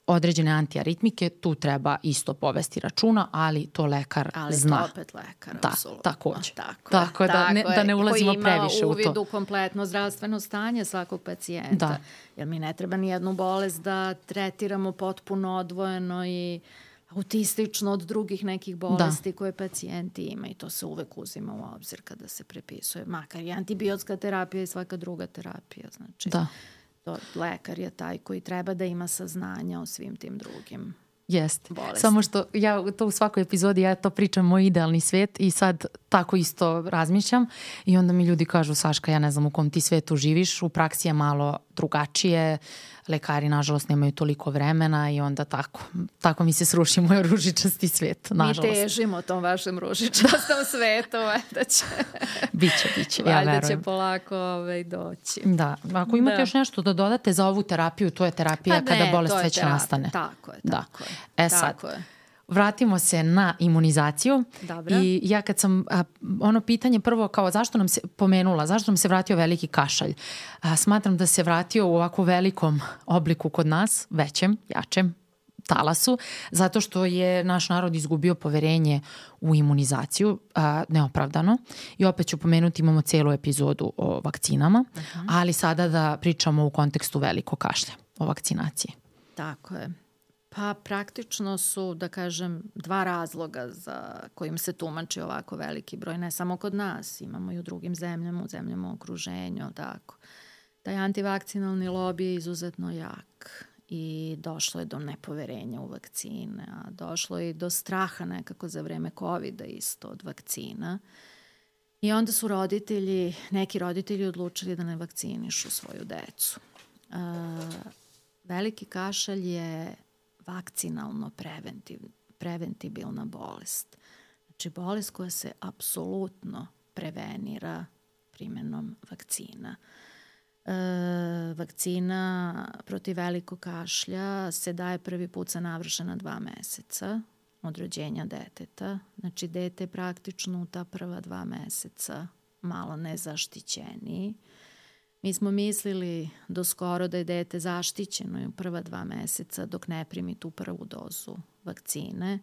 određene antiaritmike, tu treba isto povesti računa, ali to lekar ali zna. Ali to opet lekar, da, apsolutno. Takođe. Tako, tako, da, tako ne, da ne ulazimo previše u to. Koji ima uvid u kompletno zdravstveno stanje svakog pacijenta. Da. Jer mi ne treba ni jednu bolest da tretiramo potpuno odvojeno i autistično od drugih nekih bolesti da. koje pacijenti imaju i to se uvek uzima u obzir kada se prepisuje, makar i antibiotska terapija i svaka druga terapija. Znači, da. to, lekar je taj koji treba da ima saznanja o svim tim drugim Jeste. Samo što ja to u svakoj epizodi ja to pričam moj idealni svet i sad tako isto razmišljam i onda mi ljudi kažu Saška ja ne znam u kom ti svetu živiš, u praksi je malo drugačije, lekari nažalost nemaju toliko vremena i onda tako, tako mi se sruši moj ružičasti svet, nažalost. Mi težimo tom vašem ružičastom svetu, valjda će. biće, biće, ja verujem. Valjda će polako ovaj, doći. Da, ako imate da. još nešto da dodate za ovu terapiju, to je terapija pa kada ne, bolest već terapija. nastane. Tako je, da. tako da. je. E sad, tako je vratimo se na imunizaciju. Dobro. I ja kad sam, a, ono pitanje prvo kao zašto nam se pomenula, zašto nam se vratio veliki kašalj? A, smatram da se vratio u ovako velikom obliku kod nas, većem, jačem, talasu, zato što je naš narod izgubio poverenje u imunizaciju, a, neopravdano. I opet ću pomenuti, imamo celu epizodu o vakcinama, uh -huh. ali sada da pričamo u kontekstu veliko kašlja o vakcinaciji. Tako je. Pa praktično su, da kažem, dva razloga za kojim se tumači ovako veliki broj, ne samo kod nas, imamo i u drugim zemljama, u zemljama u okruženju, tako. Taj antivakcinalni lobby je izuzetno jak i došlo je do nepoverenja u vakcine, a došlo je i do straha nekako za vreme COVID-a isto od vakcina. I onda su roditelji, neki roditelji odlučili da ne vakcinišu svoju decu. Uh, veliki kašalj je vakcinalno preventiv, preventibilna bolest. Znači bolest koja se apsolutno prevenira primenom vakcina. E, vakcina protiv velikog kašlja se daje prvi put sa navršena dva meseca od rođenja deteta. Znači, dete je praktično u ta prva dva meseca malo nezaštićeniji. Mi smo mislili do skoro da je dete zaštićeno u prva dva meseca dok ne primi tu prvu dozu vakcine,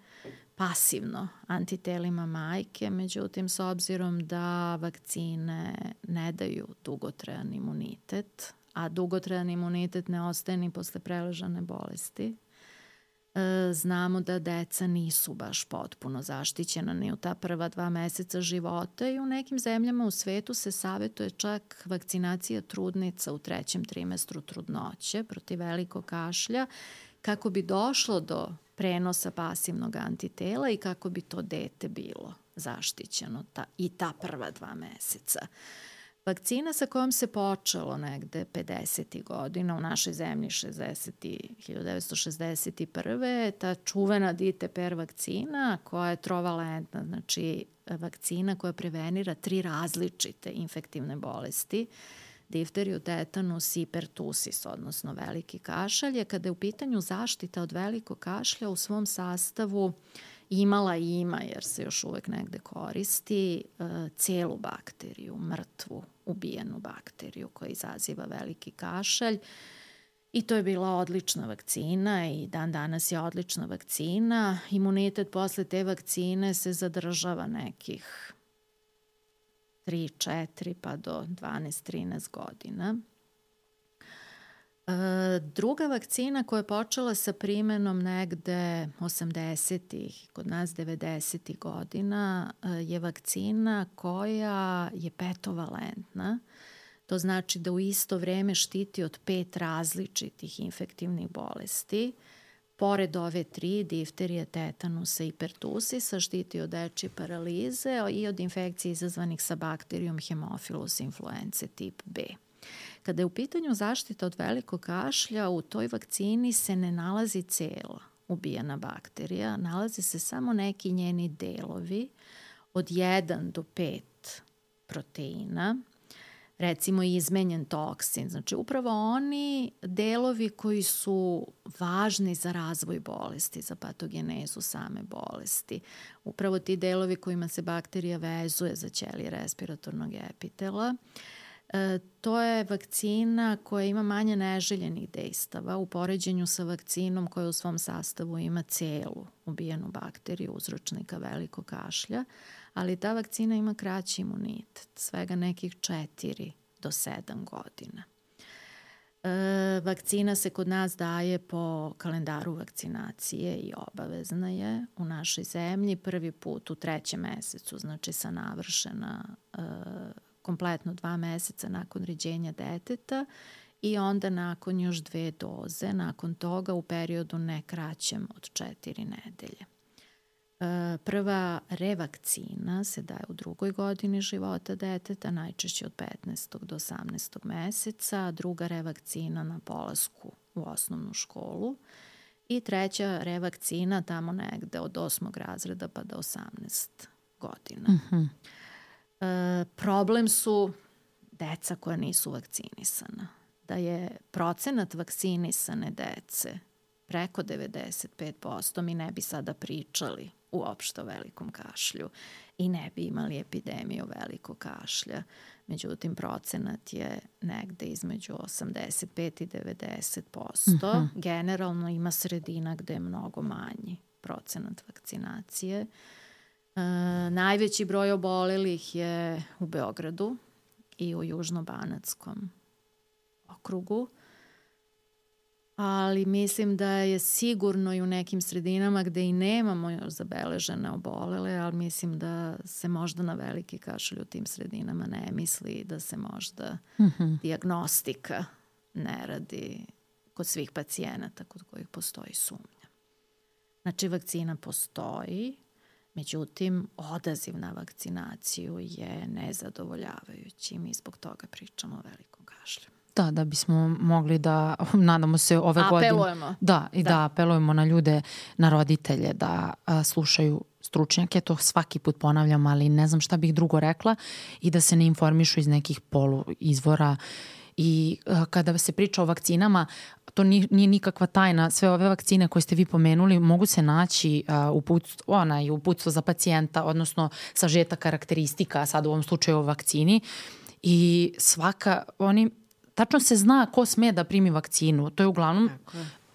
pasivno antitelima majke, međutim s obzirom da vakcine ne daju dugotrajan imunitet, a dugotrajan imunitet ne ostaje ni posle preležane bolesti, znamo da deca nisu baš potpuno zaštićena ni u ta prva dva meseca života i u nekim zemljama u svetu se savetuje čak vakcinacija trudnica u trećem trimestru trudnoće protiv velikog kašlja kako bi došlo do prenosa pasivnog antitela i kako bi to dete bilo zaštićeno ta, i ta prva dva meseca. Vakcina sa kojom se počelo negde 50. godina u našoj zemlji 60. 1961. ta čuvena DTPR vakcina koja je trovalentna, znači vakcina koja prevenira tri različite infektivne bolesti. Difteriju, tetanus i pertusis, odnosno veliki kašalj, je kada je u pitanju zaštita od velikog kašlja u svom sastavu imala i ima, jer se još uvek negde koristi, e, celu bakteriju, mrtvu, ubijenu bakteriju koja izaziva veliki kašalj. I to je bila odlična vakcina i dan danas je odlična vakcina. Imunitet posle te vakcine se zadržava nekih 3, 4 pa do 12-13 godina. E, druga vakcina koja je počela sa primenom negde 80-ih, kod nas 90-ih godina, e, je vakcina koja je petovalentna. To znači da u isto vreme štiti od pet različitih infektivnih bolesti. Pored ove tri, difterije, tetanusa i pertusisa, štiti od dečje paralize i od infekcije izazvanih sa bakterijom Haemophilus influence tip B. Kada je u pitanju zaštita od velikog kašlja, u toj vakcini se ne nalazi cela ubijena bakterija, nalaze se samo neki njeni delovi od 1 do 5 proteina recimo izmenjen toksin. Znači upravo oni delovi koji su važni za razvoj bolesti, za patogenezu same bolesti. Upravo ti delovi kojima se bakterija vezuje za ćelije respiratornog epitela. E, to je vakcina koja ima manje neželjenih dejstava u poređenju sa vakcinom koja u svom sastavu ima celu ubijenu bakteriju uzročnika velikog kašlja, ali ta vakcina ima kraći imunitet, svega nekih 4 do 7 godina. E, vakcina se kod nas daje po kalendaru vakcinacije i obavezna je u našoj zemlji prvi put u trećem mesecu, znači sa navršena e, kompletno dva meseca nakon ređenja deteta i onda nakon još dve doze, nakon toga u periodu ne kraćem od četiri nedelje. Prva revakcina se daje u drugoj godini života deteta, najčešće od 15. do 18. meseca, druga revakcina na polasku u osnovnu školu i treća revakcina tamo negde od 8. razreda pa do 18 godina. Mm -hmm. E, problem su deca koja nisu vakcinisana. Da je procenat vakcinisane dece preko 95%, mi ne bi sada pričali uopšte o velikom kašlju i ne bi imali epidemiju velikog kašlja. Međutim, procenat je negde između 85 i 90%. Uh -huh. Generalno ima sredina gde je mnogo manji procenat vakcinacije. E, najveći broj obolelih je u Beogradu i u Južnobanatskom okrugu ali mislim da je sigurno i u nekim sredinama gde i nemamo još zabeležene obolele, ali mislim da se možda na veliki kašalj u tim sredinama ne misli da se možda mm -hmm. diagnostika ne radi kod svih pacijenata kod kojih postoji sumnja. Znači, vakcina postoji, međutim, odaziv na vakcinaciju je nezadovoljavajući i mi zbog toga pričamo o velikom kašlju. Da, da bismo mogli da, nadamo se ove apelujemo. godine. Apelujemo. Da, i da. da apelujemo na ljude, na roditelje da a, slušaju stručnjake, to svaki put ponavljam, ali ne znam šta bih drugo rekla i da se ne informišu iz nekih polu izvora I uh, kada se priča o vakcinama, to nije, nije nikakva tajna. Sve ove vakcine koje ste vi pomenuli mogu se naći uh, u putstvu, onaj, u putstvu za pacijenta, odnosno sažeta karakteristika, sad u ovom slučaju o vakcini. I svaka, oni, tačno se zna ko sme da primi vakcinu. To je uglavnom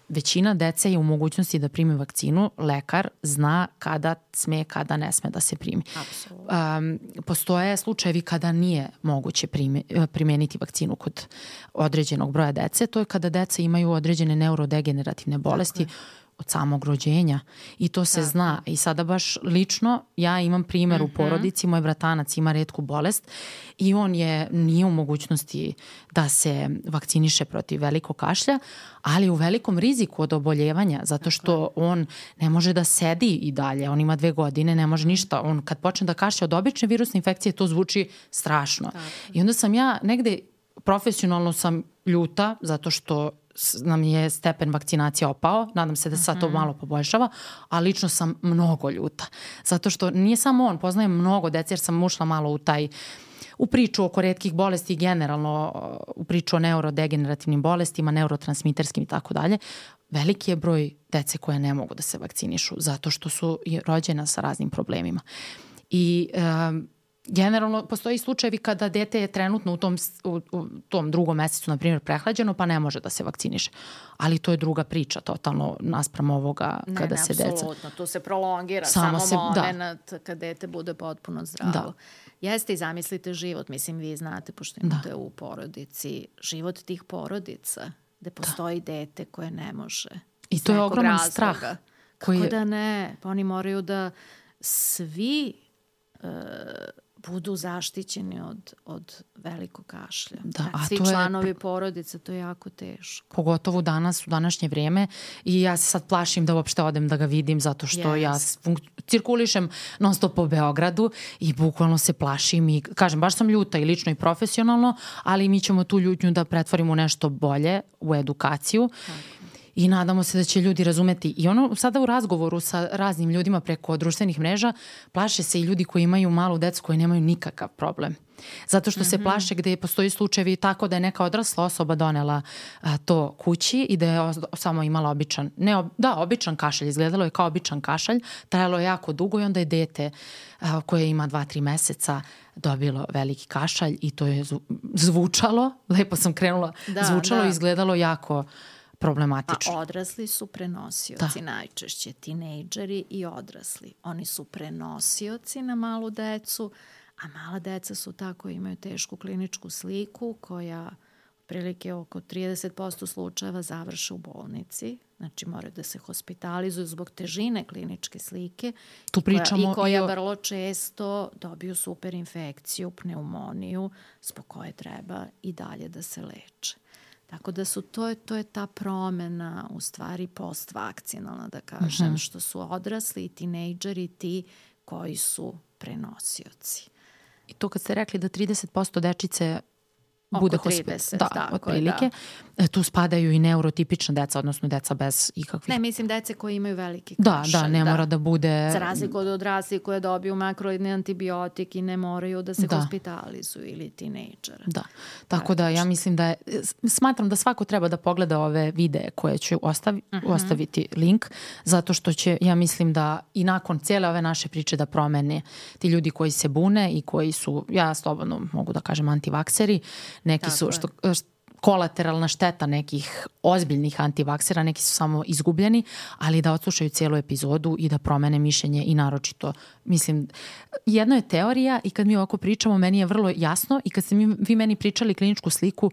većina dece je u mogućnosti da primi vakcinu, lekar zna kada sme, kada ne sme da se primi. Um, postoje slučajevi kada nije moguće prime, primeniti vakcinu kod određenog broja dece. To je kada deca imaju određene neurodegenerativne bolesti. Tako od samog rođenja i to se Tako. zna i sada baš lično ja imam primer mm -hmm. u mhm. porodici, moj bratanac ima redku bolest i on je nije u mogućnosti da se vakciniše protiv velikog kašlja, ali u velikom riziku od oboljevanja zato što on ne može da sedi i dalje, on ima dve godine, ne može mhm. ništa, on kad počne da kašlja od obične virusne infekcije to zvuči strašno. Tako. I onda sam ja negde profesionalno sam ljuta zato što nam je stepen vakcinacije opao, nadam se da sad to mhm. malo poboljšava, a lično sam mnogo ljuta. Zato što nije samo on, poznajem mnogo dece jer sam ušla malo u taj u priču oko redkih bolesti i generalno u priču o neurodegenerativnim bolestima, neurotransmiterskim i tako dalje. Veliki je broj dece koje ne mogu da se vakcinišu zato što su rođena sa raznim problemima. I um, generalno postoji slučajevi kada dete je trenutno u tom, u, u tom drugom mesecu, na primjer, prehlađeno, pa ne može da se vakciniše. Ali to je druga priča, totalno, naspram ovoga ne, kada ne, se deca... Ne, apsolutno, tu se prolongira samo, samo se, da. moment da. kad dete bude potpuno zdravo. Da. Jeste i zamislite život, mislim vi znate, pošto imate da. u porodici, život tih porodica, gde da. postoji da. dete koje ne može. I to je ogroman razloga. strah. Koji... Kako da ne? Pa oni moraju da svi uh, budu zaštićeni od, od velikog kašlja. Da, a Svi to članovi je, porodice, to je jako teško. Pogotovo danas, u današnje vrijeme i ja se sad plašim da uopšte odem da ga vidim zato što yes. ja cirkulišem non stop po Beogradu i bukvalno se plašim i kažem, baš sam ljuta i lično i profesionalno, ali mi ćemo tu ljutnju da pretvorimo u nešto bolje, u edukaciju. Tako i nadamo se da će ljudi razumeti. I ono sada u razgovoru sa raznim ljudima preko društvenih mreža plaše se i ljudi koji imaju malu decu koji nemaju nikakav problem. Zato što mm -hmm. se mhm. plaše gde postoji slučajevi tako da je neka odrasla osoba donela a, to kući i da je samo imala običan, ne, ob, da, običan kašalj, izgledalo je kao običan kašalj, trajalo je jako dugo i onda je dete a, koje ima 2-3 meseca dobilo veliki kašalj i to je zvučalo, lepo sam krenula, da, zvučalo da. i izgledalo jako problematično. A odrasli su prenosioci da. najčešće, tinejdžeri i odrasli. Oni su prenosioci na malu decu, a mala deca su tako imaju tešku kliničku sliku koja prilike oko 30% slučajeva završe u bolnici, znači moraju da se hospitalizuju zbog težine kliničke slike tu pričamo koja, i koja i o... vrlo često dobiju superinfekciju, pneumoniju, zbog koje treba i dalje da se leče. Tako da su to je, to je ta promena u stvari postvakcinalna da kažem, mm -hmm. što su odrasli i tinejdžeri ti koji su prenosioci. I to kad ste rekli da 30% dečice bude 30, da, tako otprilike. Da. E, tu spadaju i neurotipična deca, odnosno deca bez ikakvih... Ne, mislim deca koji imaju veliki kašalj. Da, da, ne da. mora da bude... Za razliku od odrasli koje dobiju makroidni antibiotik i ne moraju da se da. hospitalizuju ili tinejdžera. Da, tako da ja mislim da je... Smatram da svako treba da pogleda ove videe koje ću ostavi, uh mhm. -huh. ostaviti link, zato što će, ja mislim da i nakon cijele ove naše priče da promene ti ljudi koji se bune i koji su, ja slobodno mogu da kažem, antivakseri, neki Tako su, što, što kolateralna šteta nekih ozbiljnih antivaksera, neki su samo izgubljeni, ali da odslušaju cijelu epizodu i da promene mišljenje i naročito, mislim, jedno je teorija i kad mi ovako pričamo, meni je vrlo jasno i kad ste mi, vi meni pričali kliničku sliku,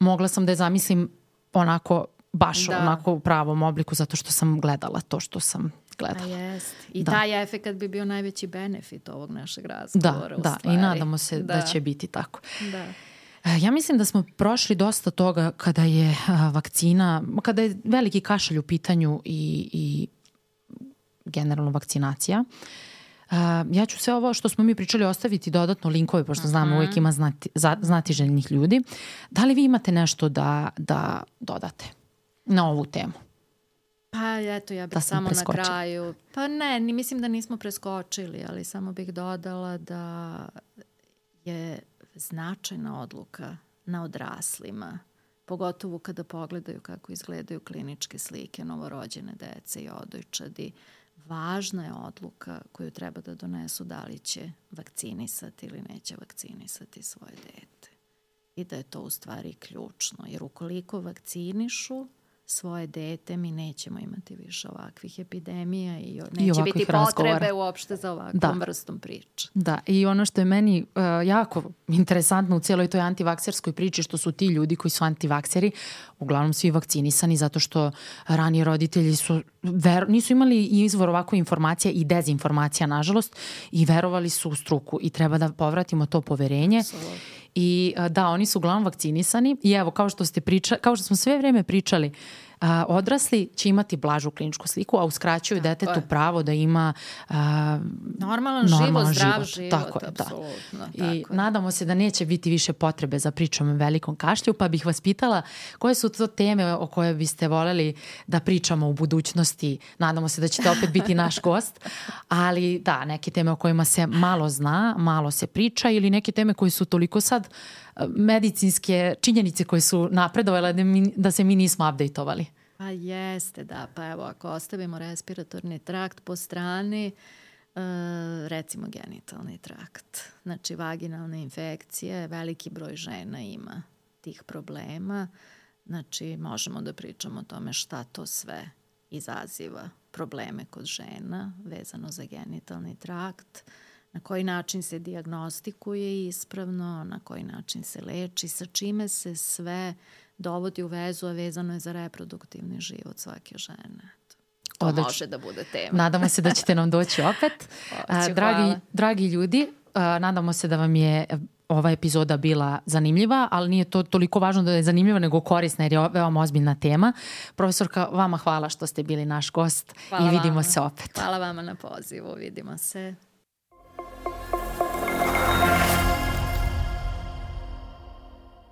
mogla sam da je zamislim onako baš da. onako u pravom obliku zato što sam gledala to što sam gledala. A jest. I da. taj efekt bi bio najveći benefit ovog našeg razgovora. Da, da. i nadamo se da. da će biti tako. Da. E, ja mislim da smo prošli dosta toga kada je vakcina, kada je veliki kašalj u pitanju i, i generalno vakcinacija. Uh, ja ću sve ovo što smo mi pričali ostaviti dodatno linkove, pošto znam uh -huh. uvijek ima znati, znati željnih ljudi. Da li vi imate nešto da, da dodate na ovu temu? Pa eto, ja bih da samo preskočila. na kraju. Pa ne, ni, mislim da nismo preskočili, ali samo bih dodala da je značajna odluka na odraslima, pogotovo kada pogledaju kako izgledaju kliničke slike novorođene dece i odojčadi. Važna je odluka koju treba da donesu da li će vakcinisati ili neće vakcinisati svoje dete. I da je to u stvari ključno, jer ukoliko vakcinišu, svoje dete, mi nećemo imati više ovakvih epidemija i neće I biti potrebe razgovora. uopšte za ovakvom da. vrstom priče. Da, i ono što je meni uh, jako interesantno u cijeloj toj antivakserskoj priči, što su ti ljudi koji su antivakseri, uglavnom svi vakcinisani zato što rani roditelji su ver, nisu imali izvor ovako informacija i dezinformacija, nažalost, i verovali su u struku i treba da povratimo to poverenje. Absolutno. I da, oni su uglavnom vakcinisani. I evo, kao što ste pričali, kao što smo sve vreme pričali, a, odrasli će imati blažu kliničku sliku, a uskraćuju Tako detetu je. pravo da ima a, normalan, normalan život, zdrav život. Tako je, da. I tako nadamo se da neće biti više potrebe za pričom o velikom kašlju, pa bih vas pitala koje su to teme o koje biste voleli da pričamo u budućnosti. Nadamo se da ćete opet biti naš gost, ali da, neke teme o kojima se malo zna, malo se priča ili neke teme koje su toliko sad medicinske činjenice koje su napredovale da, mi, da se mi nismo updateovali. Pa jeste, da. Pa evo, ako ostavimo respiratorni trakt po strani, Uh, recimo genitalni trakt. Znači, vaginalne infekcije, veliki broj žena ima tih problema. Znači, možemo da pričamo o tome šta to sve izaziva probleme kod žena vezano za genitalni trakt. Na koji način se diagnostikuje ispravno, na koji način se leči, sa čime se sve dovodi u vezu, a vezano je za reproduktivni život svake žene. To Odlično. može da bude tema. Nadamo se da ćete nam doći opet. Hoću, dragi, dragi ljudi, nadamo se da vam je ova epizoda bila zanimljiva, ali nije to toliko važno da je zanimljiva, nego korisna jer je veoma ozbiljna tema. Profesorka, vama hvala što ste bili naš gost hvala i vidimo vama. se opet. Hvala vama na pozivu, vidimo se.